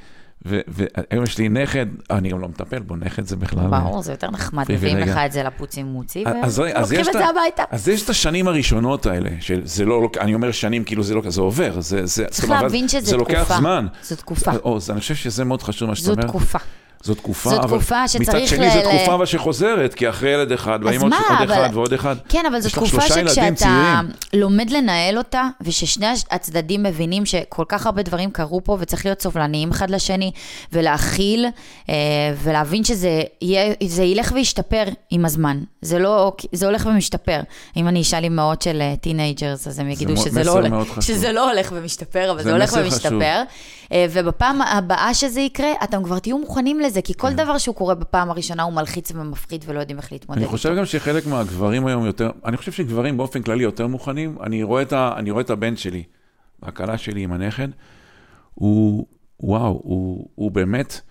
והיום יש לי נכד, אני גם לא מטפל בו, נכד זה בכלל... ברור, זה יותר נחמד, מביאים. לך את זה לפוצי מוצי, ולוקחים את זה הביתה. אז יש את השנים הראשונות האלה, שזה לא, אני אומר שנים כאילו זה לא, זה עובר, זה, צריך להבין שזה זה לוקח תקופה. זמן. זו תקופה. אני חושב שזה מאוד חשוב מה שאתה זו אומר. תקופה. זו תקופה, זו אבל תקופה שצריך מצד שני ל- זו תקופה אבל שחוזרת, כי אחרי ילד אחד, באים עוד עוד אבל- אחד ועוד אחד. כן, אבל זו תקופה שכשאתה. לומד לנהל אותה, וששני הצדדים מבינים שכל כך הרבה דברים קרו פה, וצריך להיות סובלניים אחד לשני, ולהכיל, אה, ולהבין שזה יהיה, זה ילך וישתפר עם הזמן. זה לא, זה הולך ומשתפר. אם אני אשאל אימהות של teenagers, אז הם יגידו שזה לא. שזה לא הולך ומשתפר, אבל זה זה הולך מסר חשוב. ומשתפר. אה, ובפעם הבאה שזה יקרה, אתם כבר תהיו מוכנים לזה, כי כל דבר שהוא קורה בפעם הראשונה הוא מלחיץ ומפחיד ולא יודעים איך להתמודד אני. חושב גם שחלק מהגברים היום יותר, אני חושב שגברים באופן כללי יותר מוכנים. אני רואה את, ה, אני רואה את הבן שלי, הכלה שלי עם הנכד, הוא, וואו, הוא, הוא באמת,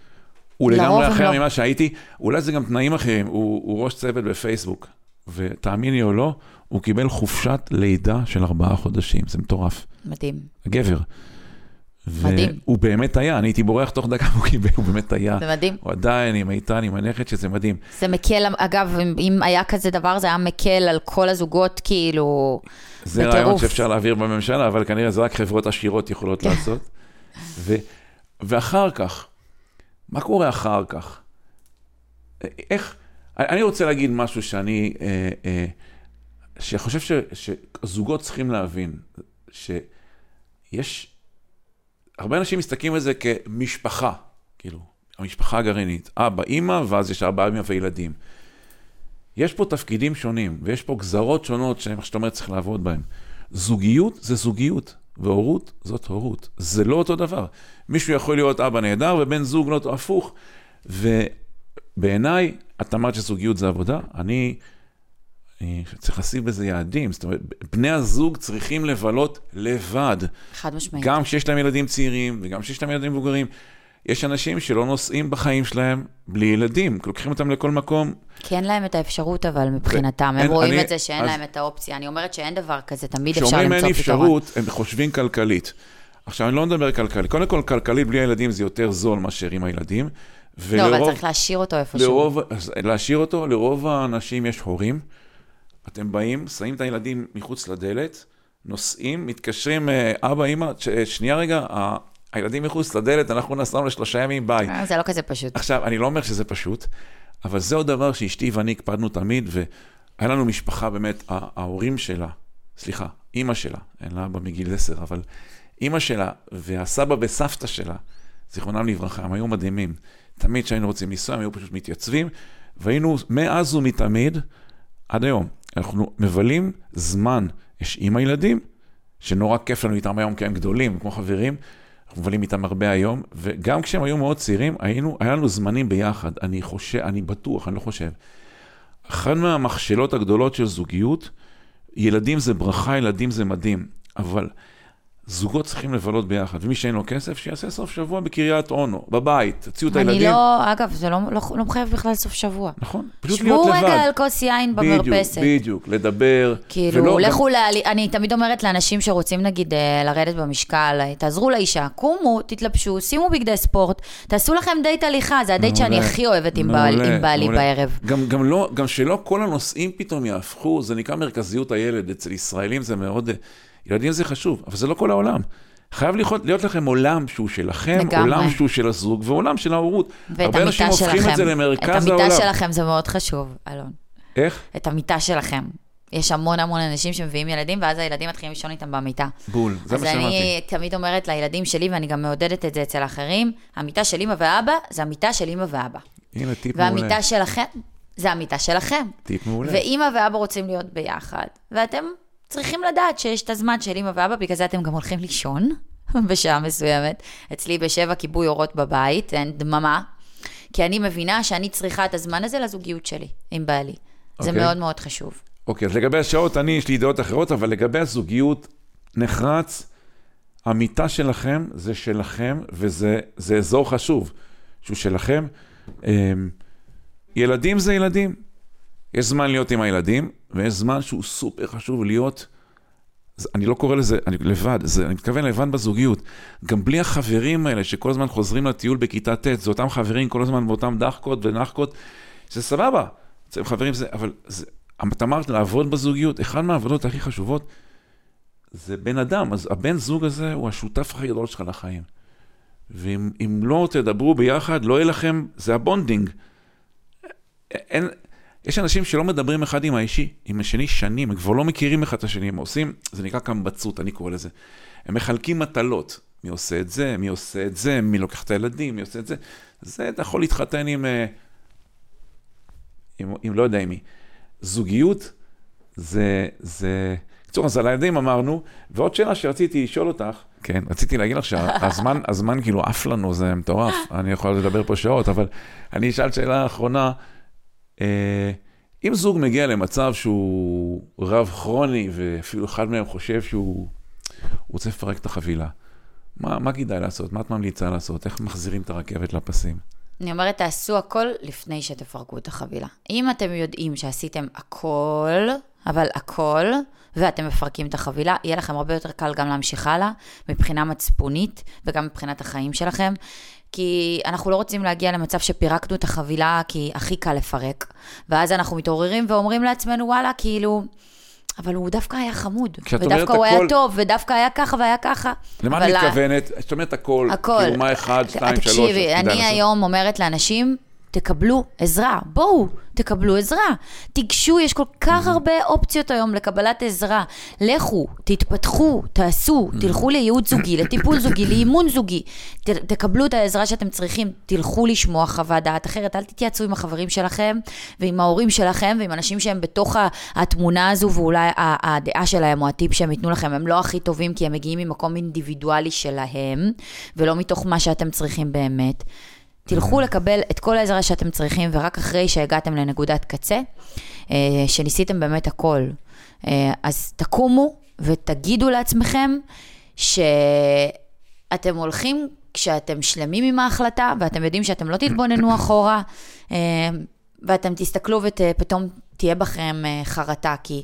הוא לגמרי אחר לא. ממה שהייתי, אולי זה גם תנאים אחרים, הוא, הוא ראש צוות בפייסבוק, ותאמיני או לא, הוא קיבל חופשת לידה של ארבעה חודשים, זה מטורף. מדהים. גבר. מדהים. והוא באמת היה, אני הייתי בורח תוך דקה, הוא קיבל, הוא באמת היה. זה מדהים. הוא עדיין עם איתן, עם הנכד, שזה מדהים. זה מקל, אגב, אם- היה כזה דבר, זה היה מקל על כל הזוגות, כאילו, זה בטירוף. רעיון שאפשר להעביר בממשלה, אבל כנראה זה רק חברות עשירות יכולות לעשות. ו, ואחר כך, מה קורה אחר כך? איך, אני רוצה להגיד משהו שאני, אה, אה, שחושב ש, שזוגות צריכים להבין, שיש, הרבה אנשים מסתכלים על זה כמשפחה, כאילו, המשפחה הגרעינית, אבא, אימא, ואז יש אבא, אימא וילדים. יש פה תפקידים שונים, ויש פה גזרות שונות שהם, איך שאתה אומר, צריך לעבוד בהן. זוגיות זה זוגיות, והורות זאת הורות. זה לא אותו דבר. מישהו יכול להיות אבא נהדר ובן זוג לא הפוך. ובעיניי, את אמרת שזוגיות זה עבודה, אני צריך לשים בזה יעדים. זאת אומרת, בני הזוג צריכים לבלות לבד. חד משמעית. גם כשיש להם ילדים צעירים וגם כשיש להם ילדים מבוגרים. יש אנשים שלא נוסעים בחיים שלהם בלי ילדים, לוקחים אותם לכל מקום, כי אין להם את האפשרות, אבל מבחינתם, הם אין- רואים אני- את זה שאין אז- להם את האופציה. אני אומרת שאין דבר כזה, תמיד אפשר כשאומרים למצוא אין פתרון. אפשרות, הם חושבים כלכלית. עכשיו, אני לא מדבר כלכלית. קודם כל, כלכלית בלי הילדים זה יותר זול מאשר עם הילדים. לא, אבל ולרוב- צריך להשאיר אותו איפשהו. להשאיר אותו, לרוב האנשים יש הורים. אתם באים, שמים את הילדים מחוץ לדלת, נוסעים, מתקשרים, אה, אבא, אמא, ש- שנייה רגע, הילדים מחוץ לדלת, אנחנו נסענו לשלושה ימים, ביי. אה, זה לא כזה פשוט. עכשיו, אני לא אומר שזה פשוט, אבל זה עוד דבר שאשתי ואני הקפדנו תמיד, והיה לנו משפחה באמת, ההורים שלה, סליחה, אימא שלה, אין לה אבא מגיל עשר, אבל אימא שלה והסבא וסבתא שלה, זיכרונם לברכה, הם היו מדהימים. תמיד כשהיינו רוצים לנסוע, הם היו פשוט מתייצבים, והיינו מאז ומתמיד, עד היום, אנחנו מבלים זמן, יש עם הילדים, שנורא כיף לנו איתם היום, כי הם גדולים, כמו חברים, אנחנו מבלים איתם הרבה היום, וגם כשהם היו מאוד צעירים, היינו, היה לנו זמנים ביחד. אני חושב, אני בטוח, אני לא חושב. אחת מהמכשלות הגדולות של זוגיות, ילדים זה ברכה, ילדים זה מדהים, אבל זוגות צריכים לבלות ביחד, ומי שאין לו כסף, שיעשה סוף שבוע בקריית אונו, בבית, תוציאו את אני הילדים. לא, אגב, זה לא, לא, לא מחייב בכלל סוף שבוע. נכון, פשוט להיות שבו לבד. רגע על כוס יין במרפסת. בדיוק, בדיוק, לדבר. כאילו, ולא- לכו, לה... אני תמיד אומרת לאנשים שרוצים נגיד אה, לרדת במשקל, אה, תעזרו לאישה, קומו, תתלבשו, שימו בגדי ספורט, תעשו לכם דייט הליכה, זה הדייט שאני הכי אוהבת עם, בעל, עם בעלי. בערב. גם, גם, לא, גם שלא כל הנושאים פתאום יהפכו, זה נקרא מרכזיות הילד, אצל ישראלים זה מאוד, ילדים זה חשוב, אבל זה לא כל העולם. חייב להיות, להיות לכם עולם שהוא שלכם, לגמרי. עולם שהוא של הזוג ועולם של ההורות. ואת הרבה אנשים המיטה הופכים שלכם. את זה למרכז את העולם. המיטה שלכם זה מאוד חשוב, אלון. איך? את המיטה שלכם. יש המון המון אנשים שמביאים ילדים, ואז הילדים מתחילים לישון איתם במיטה. בול, זה אז מה שאמרתי. אני תמיד אומרת לילדים שלי, ואני גם מעודדת את זה אצל אחרים, המיטה של אמא ואבא זה המיטה של אמא ואבא. הנה, טיפ מעולה. והמיטה שלכם זה המיטה שלכם. טיפ מעולה. ואימא ואבא רוצים להיות ביחד, ואתם צריכים לדעת שיש את הזמן של אמא ואבא, בגלל זה אתם גם הולכים לישון בשעה מסוימת. אצלי בשבע כיבוי אורות בבית, אין דממה. כי אני מבינה שאני צריכה את הזמן הזה לזוגיות שלי עם בעלי. זה אוקיי. מאוד מאוד חשוב. אוקיי, אז לגבי השעות, אני, יש לי דעות אחרות, אבל לגבי הזוגיות, נחרץ, המיטה שלכם זה שלכם, וזה זה אזור חשוב, שהוא שלכם. אמ, ילדים זה ילדים. יש זמן להיות עם הילדים, ויש זמן שהוא סופר חשוב להיות, אני לא קורא לזה, אני לבד, זה, אני מתכוון לבד בזוגיות. גם בלי החברים האלה שכל הזמן חוזרים לטיול בכיתה ט', זה אותם חברים כל הזמן באותם דחקות ונחקות, זה סבבה, זה חברים זה, אבל זה, את אמרת לעבוד בזוגיות, אחד מהעבודות הכי חשובות זה בן אדם, אז הבן זוג הזה הוא השותף הכי גדול שלך לחיים. ואם אם לא תדברו ביחד, לא יהיה לכם, זה ה bonding. אין, יש אנשים שלא מדברים אחד עם האישי, עם השני שנים, הם כבר לא מכירים אחד את השני, הם עושים, זה נקרא קמבצות, אני קורא לזה. הם מחלקים מטלות, מי עושה את זה, מי עושה את זה, מי לוקח את הילדים, מי עושה את זה. זה, אתה יכול להתחתן עם, אה, עם, עם לא יודע עם מי. זוגיות זה, זה, בקיצור, אז על הילדים אמרנו, ועוד שאלה שרציתי לשאול אותך, כן, רציתי להגיד לך שהזמן, הזמן כאילו עף לנו, זה מטורף, אני יכול לדבר פה שעות, אבל אני אשאל שאלה אחרונה, אם זוג מגיע למצב שהוא רב כרוני, ואפילו אחד מהם חושב שהוא רוצה לפרק את החבילה, מה, מה כדאי לעשות? מה את ממליצה לעשות? איך מחזירים את הרכבת לפסים? אני אומרת, תעשו הכל לפני שתפרקו את החבילה. אם אתם יודעים שעשיתם הכל, אבל הכל, ואתם מפרקים את החבילה, יהיה לכם הרבה יותר קל גם להמשיך הלאה, מבחינה מצפונית וגם מבחינת החיים שלכם. כי אנחנו לא רוצים להגיע למצב שפירקנו את החבילה כי הכי קל לפרק. ואז אנחנו מתעוררים ואומרים לעצמנו, וואלה, כאילו, אבל הוא דווקא היה חמוד. ודווקא הוא היה הכל- טוב, ודווקא היה ככה והיה ככה. למה את מתכוונת? זאת אומרת הכל, הכל. כאילו מה אחד, שתיים, שלוש, תקשיבי, אני. היום אומרת לאנשים, תקבלו עזרה. בואו, תקבלו עזרה. תיגשו, יש כל כך הרבה אופציות היום לקבלת עזרה. לכו, תתפתחו, תעשו, תלכו לייעוץ זוגי, לטיפול זוגי, לאימון זוגי. ת, תקבלו את העזרה שאתם צריכים, תלכו לשמוע חוות דעת אחרת. אל תתייעצו עם החברים שלכם ועם ההורים שלכם ועם אנשים שהם בתוך התמונה הזו ואולי הדעה שלהם או הטיפ שהם ייתנו לכם הם לא הכי טובים כי הם מגיעים ממקום אינדיבידואלי שלהם ולא מתוך מה שאתם צריכים באמת. תלכו לקבל את כל העזרה שאתם צריכים, ורק אחרי שהגעתם לנקודת קצה, אה, שניסיתם באמת הכל, אה, אז תקומו ותגידו לעצמכם שאתם הולכים כשאתם שלמים עם ההחלטה, ואתם יודעים שאתם לא תתבוננו אחורה, אה, ואתם תסתכלו ופתאום תהיה בכם חרטה, כי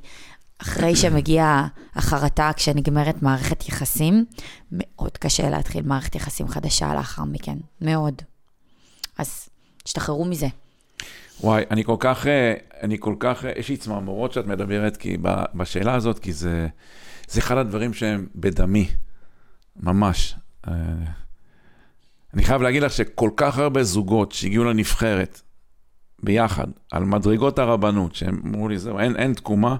אחרי שמגיעה החרטה, כשנגמרת מערכת יחסים, מאוד קשה להתחיל מערכת יחסים חדשה לאחר מכן, מאוד. אז תשתחררו מזה. וואי, אני כל כך, אה, אני כל כך, אה, יש לי צמרמורות שאת מדברת, כי בשאלה הזאת, כי זה, זה אחד הדברים שהם בדמי, ממש. אה, אני חייב להגיד לך שכל כך הרבה זוגות שהגיעו לנבחרת ביחד, על מדרגות הרבנות, שהם אמרו לי, זהו, אין, אין תקומה,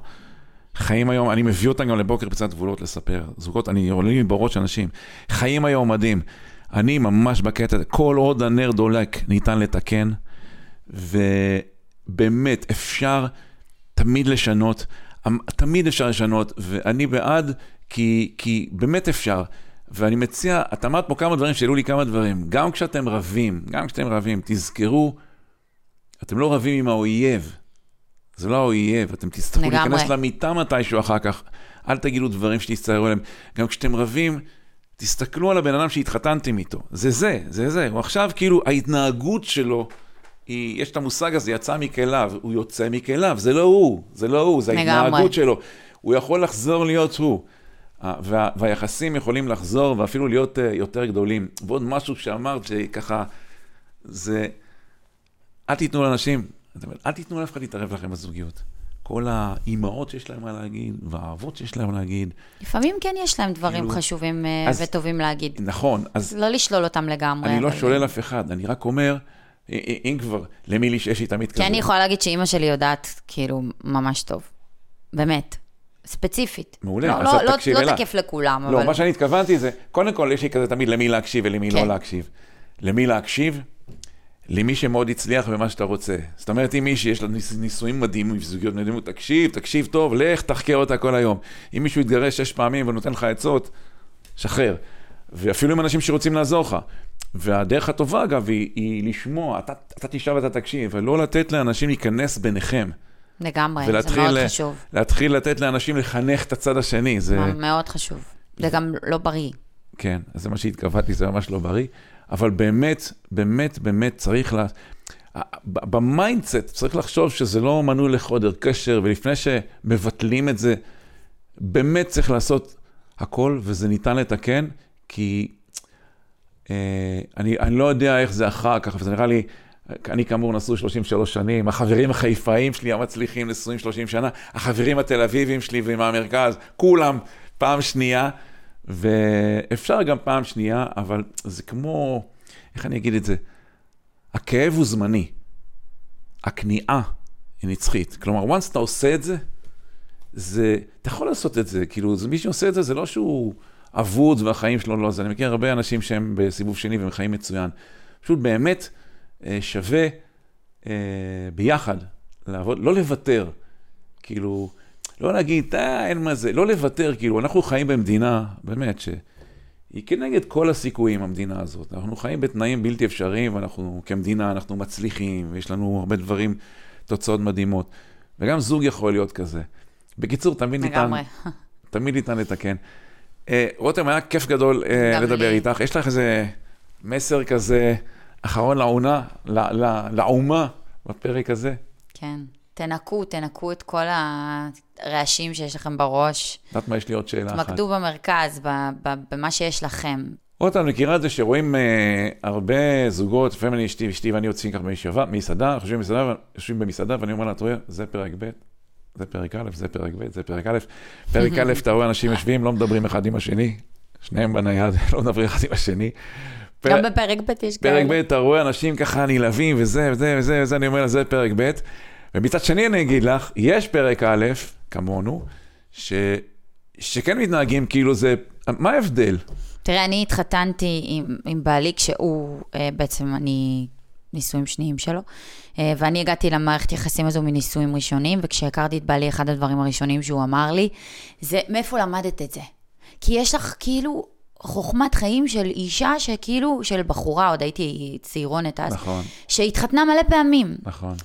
חיים היום, אני מביא אותם גם לבוקר פצצת גבולות לספר. זוגות, אני עולים לי בראש אנשים, חיים היום מדהים. אני ממש בקטע הזה, כל עוד הנר דולק ניתן לתקן, ובאמת אפשר תמיד לשנות, אמ, תמיד אפשר לשנות, ואני בעד, כי, כי באמת אפשר. ואני מציע, את אמרת פה כמה דברים שהעלו לי כמה דברים. גם כשאתם רבים, גם כשאתם רבים, תזכרו, אתם לא רבים עם האויב. זה לא האויב, אתם תצטרכו לגמרי. להיכנס למיטה מתישהו אחר כך. אל תגידו דברים שתצטערו עליהם. גם כשאתם רבים, תסתכלו על הבן אדם שהתחתנתם איתו. זה זה, זה זה. הוא עכשיו, כאילו, ההתנהגות שלו, היא, יש את המושג הזה, יצא מכליו, הוא יוצא מכליו, זה לא הוא, זה לא הוא, זה. ההתנהגות שלו. הוא יכול לחזור להיות הוא. אה, וה, והיחסים יכולים לחזור ואפילו להיות uh, יותר גדולים. ועוד משהו שאמרת שככה, זה, אל תיתנו לאנשים, אל תיתנו לאף אחד להתערב לכם בזוגיות. כל האימהות שיש להם מה להגיד, והאבות שיש להם להגיד. לפעמים כן יש להם דברים כאילו, חשובים אה, אז- וטובים להגיד. נכון, אז לא לשלול אותם לגמרי. אני לא אבל- שולל אף אחד, אני רק אומר, אם כבר, למי לי שיש לי תמיד כזה. כי אני יכולה להגיד שאימא שלי יודעת, כאילו, ממש טוב. באמת. ספציפית. מעולה, לא, אז לא, לא, תקשיבי לא לה. תקף לכולם, לא, אבל... מה שאני התכוונתי זה, קודם כל יש לי כזה תמיד למי להקשיב ולמי לא כן. להקשיב. למי להקשיב? למי שמאוד הצליח במה שאתה רוצה. זאת אומרת, אם מישהי יש לה נישואים מדהימים, זוגיות מדהימות, תקשיב, תקשיב טוב, לך תחקר אותה כל היום. אם מישהו יתגרש שש פעמים ונותן לך עצות, שחרר. ואפילו עם אנשים שרוצים לעזור לך. והדרך הטובה, אגב, היא, היא לשמוע, אתה, אתה תשב ואתה תקשיב, ולא לתת לאנשים להיכנס ביניכם. לגמרי, זה מאוד חשוב. להתחיל לתת לאנשים לחנך את הצד השני. זה מאוד חשוב. זה גם לא בריא. כן, אז זה מה שהתכוונתי, זה ממש לא בריא. אבל באמת, באמת, באמת צריך לה... ב mindset צריך לחשוב שזה לא מנוי לחדר כושר, ולפני שמבטלים את זה, באמת צריך לעשות הכל, וזה ניתן לתקן, כי אה, אני, אני לא יודע איך זה אחר כך, וזה נראה לי, אני כאמור נשוי 33 שנים, החברים החיפאים שלי המצליחים נשואים 30 שנה, החברים התל אביבים שלי ומהמרכז, כולם פעם שנייה, ואפשר גם פעם שנייה, אבל זה כמו, איך אני אגיד את זה? הכאב הוא זמני, הכניעה היא נצחית. כלומר, once אתה עושה את זה, זה, אתה יכול לעשות את זה, כאילו, זה, מי שעושה את זה, זה לא שהוא אבוד והחיים שלו לא זה. אני מכיר הרבה אנשים שהם בסיבוב שני והם חיים מצוין. פשוט באמת אה, שווה אה, ביחד לעבוד, לא לוותר. כאילו, לא להגיד, אה, אין מה זה, לא לוותר, כאילו, אנחנו חיים במדינה, באמת, שהיא כנגד כל הסיכויים, המדינה הזאת. אנחנו חיים בתנאים בלתי אפשריים, ואנחנו, כמדינה, אנחנו מצליחים, ויש לנו הרבה דברים, תוצאות מדהימות. וגם זוג יכול להיות כזה. בקיצור, תמיד ניתן, תמיד ניתן לתקן. אה, רותם, היה כיף גדול אה, לדבר לי. איתך. יש לך איזה מסר כזה אחרון לעונה, לאומה בפרק הזה? כן. תנקו, תנקו את כל הרעשים שיש לכם בראש. את יודעת מה, יש לי עוד שאלה אחת. תתמקדו במרכז, במה שיש לכם. רותם, מכירה את זה שרואים אה, הרבה זוגות, לפעמים אני, אשתי, אשתי ואני יוצאים ככה בישיבה, מסעדה, חושבים במסעדה, יושבים במסעדה, ואני אומר לה, אתה רואה, זה פרק ב', זה פרק א', זה פרק ב', זה פרק א'. פרק א', אתה רואה אנשים יושבים, לא מדברים אחד עם השני, שניהם בנייד, לא מדברים אחד עם השני. גם בפרק ב' יש כאלה. פרק ב', אתה רואה אנשים ככה נלהבים, וזה, וזה, וזה, וזה, אני אומר לה, זה פרק ב'. ומצד שני אני אגיד לך, יש פרק א', כמונו, ש... שכן מתנהגים כאילו זה, מה ההבדל? תראה, אני התחתנתי עם, עם בעלי כשהוא, אה, בעצם אני נישואים שניים שלו, אה, ואני הגעתי למערכת יחסים הזו מנישואים ראשונים, וכשהכרתי את בעלי, אחד הדברים הראשונים שהוא אמר לי, זה מאיפה למדת את זה? כי יש לך כאילו חוכמת חיים של אישה שכאילו, של בחורה, עוד הייתי צעירונת אז, נכון. שהתחתנה מלא פעמים. נכון.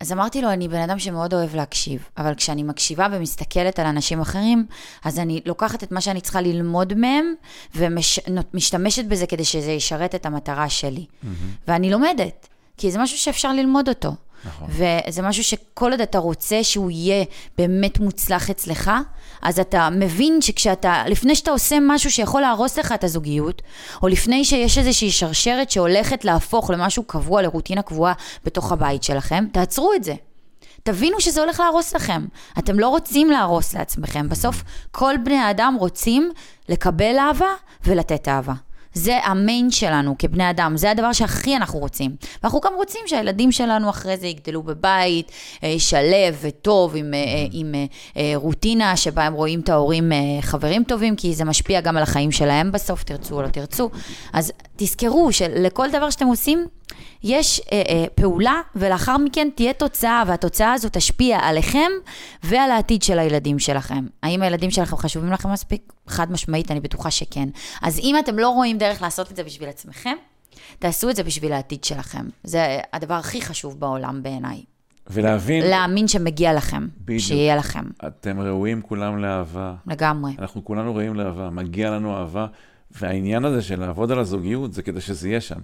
אז אמרתי לו, אני בן אדם שמאוד אוהב להקשיב, אבל כשאני מקשיבה ומסתכלת על אנשים אחרים, אז אני לוקחת את מה שאני צריכה ללמוד מהם, ומשתמשת בזה כדי שזה ישרת את המטרה שלי. Mm-hmm. ואני לומדת, כי זה משהו שאפשר ללמוד אותו. נכון. וזה משהו שכל עוד אתה רוצה שהוא יהיה באמת מוצלח אצלך, אז אתה מבין שכשאתה, לפני שאתה עושה משהו שיכול להרוס לך את הזוגיות, או לפני שיש איזושהי שרשרת שהולכת להפוך למשהו קבוע, לרוטינה קבועה בתוך הבית שלכם, תעצרו את זה. תבינו שזה הולך להרוס לכם. אתם לא רוצים להרוס לעצמכם. בסוף כל בני האדם רוצים לקבל אהבה ולתת אהבה. זה המיין שלנו כבני אדם, זה הדבר שהכי אנחנו רוצים. ואנחנו גם רוצים שהילדים שלנו אחרי זה יגדלו בבית, אה, שלב וטוב, עם, אה, אה, עם רוטינה שבה הם רואים את ההורים חברים טובים, כי זה משפיע גם על החיים שלהם בסוף, תרצו או לא תרצו. אז תזכרו שלכל דבר שאתם עושים, יש אה, אה, פעולה, ולאחר מכן תהיה תוצאה, והתוצאה הזו תשפיע עליכם ועל העתיד של הילדים שלכם. האם הילדים שלכם חשובים לכם מספיק? חד משמעית, אני בטוחה שכן. אז אם אתם לא רואים דרך לעשות את זה בשביל עצמכם, תעשו את זה בשביל העתיד שלכם. זה הדבר הכי חשוב בעולם בעיניי. ולהבין... להאמין שמגיע לכם, בדיוק. שיהיה לכם. אתם ראויים כולם לאהבה. לגמרי. אנחנו כולנו ראויים לאהבה, מגיע לנו אהבה, והעניין הזה של לעבוד על הזוגיות זה כדי שזה יהיה שם.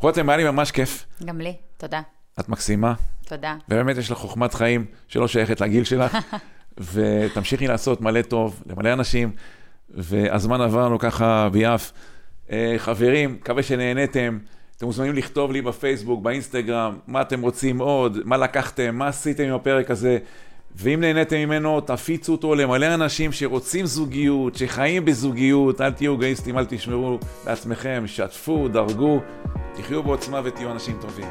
רותם, היה לי ממש כיף. גם לי, תודה. את מקסימה. תודה. ובאמת יש לך חוכמת חיים שלא שייכת לגיל שלך, ותמשיכי לעשות מלא טוב למלא אנשים, והזמן עבר לנו ככה ביעף. אה, חברים, מקווה שנהניתם. אתם מוזמנים לכתוב לי בפייסבוק, באינסטגרם, מה אתם רוצים עוד, מה לקחתם, מה עשיתם עם הפרק הזה. ואם נהניתם ממנו, תפיצו אותו למלא אנשים שרוצים זוגיות, שחיים בזוגיות, אל תהיו אגואיסטים, אל תשמרו לעצמכם, שתפו, דרגו, תחיו בעוצמה ותהיו אנשים טובים.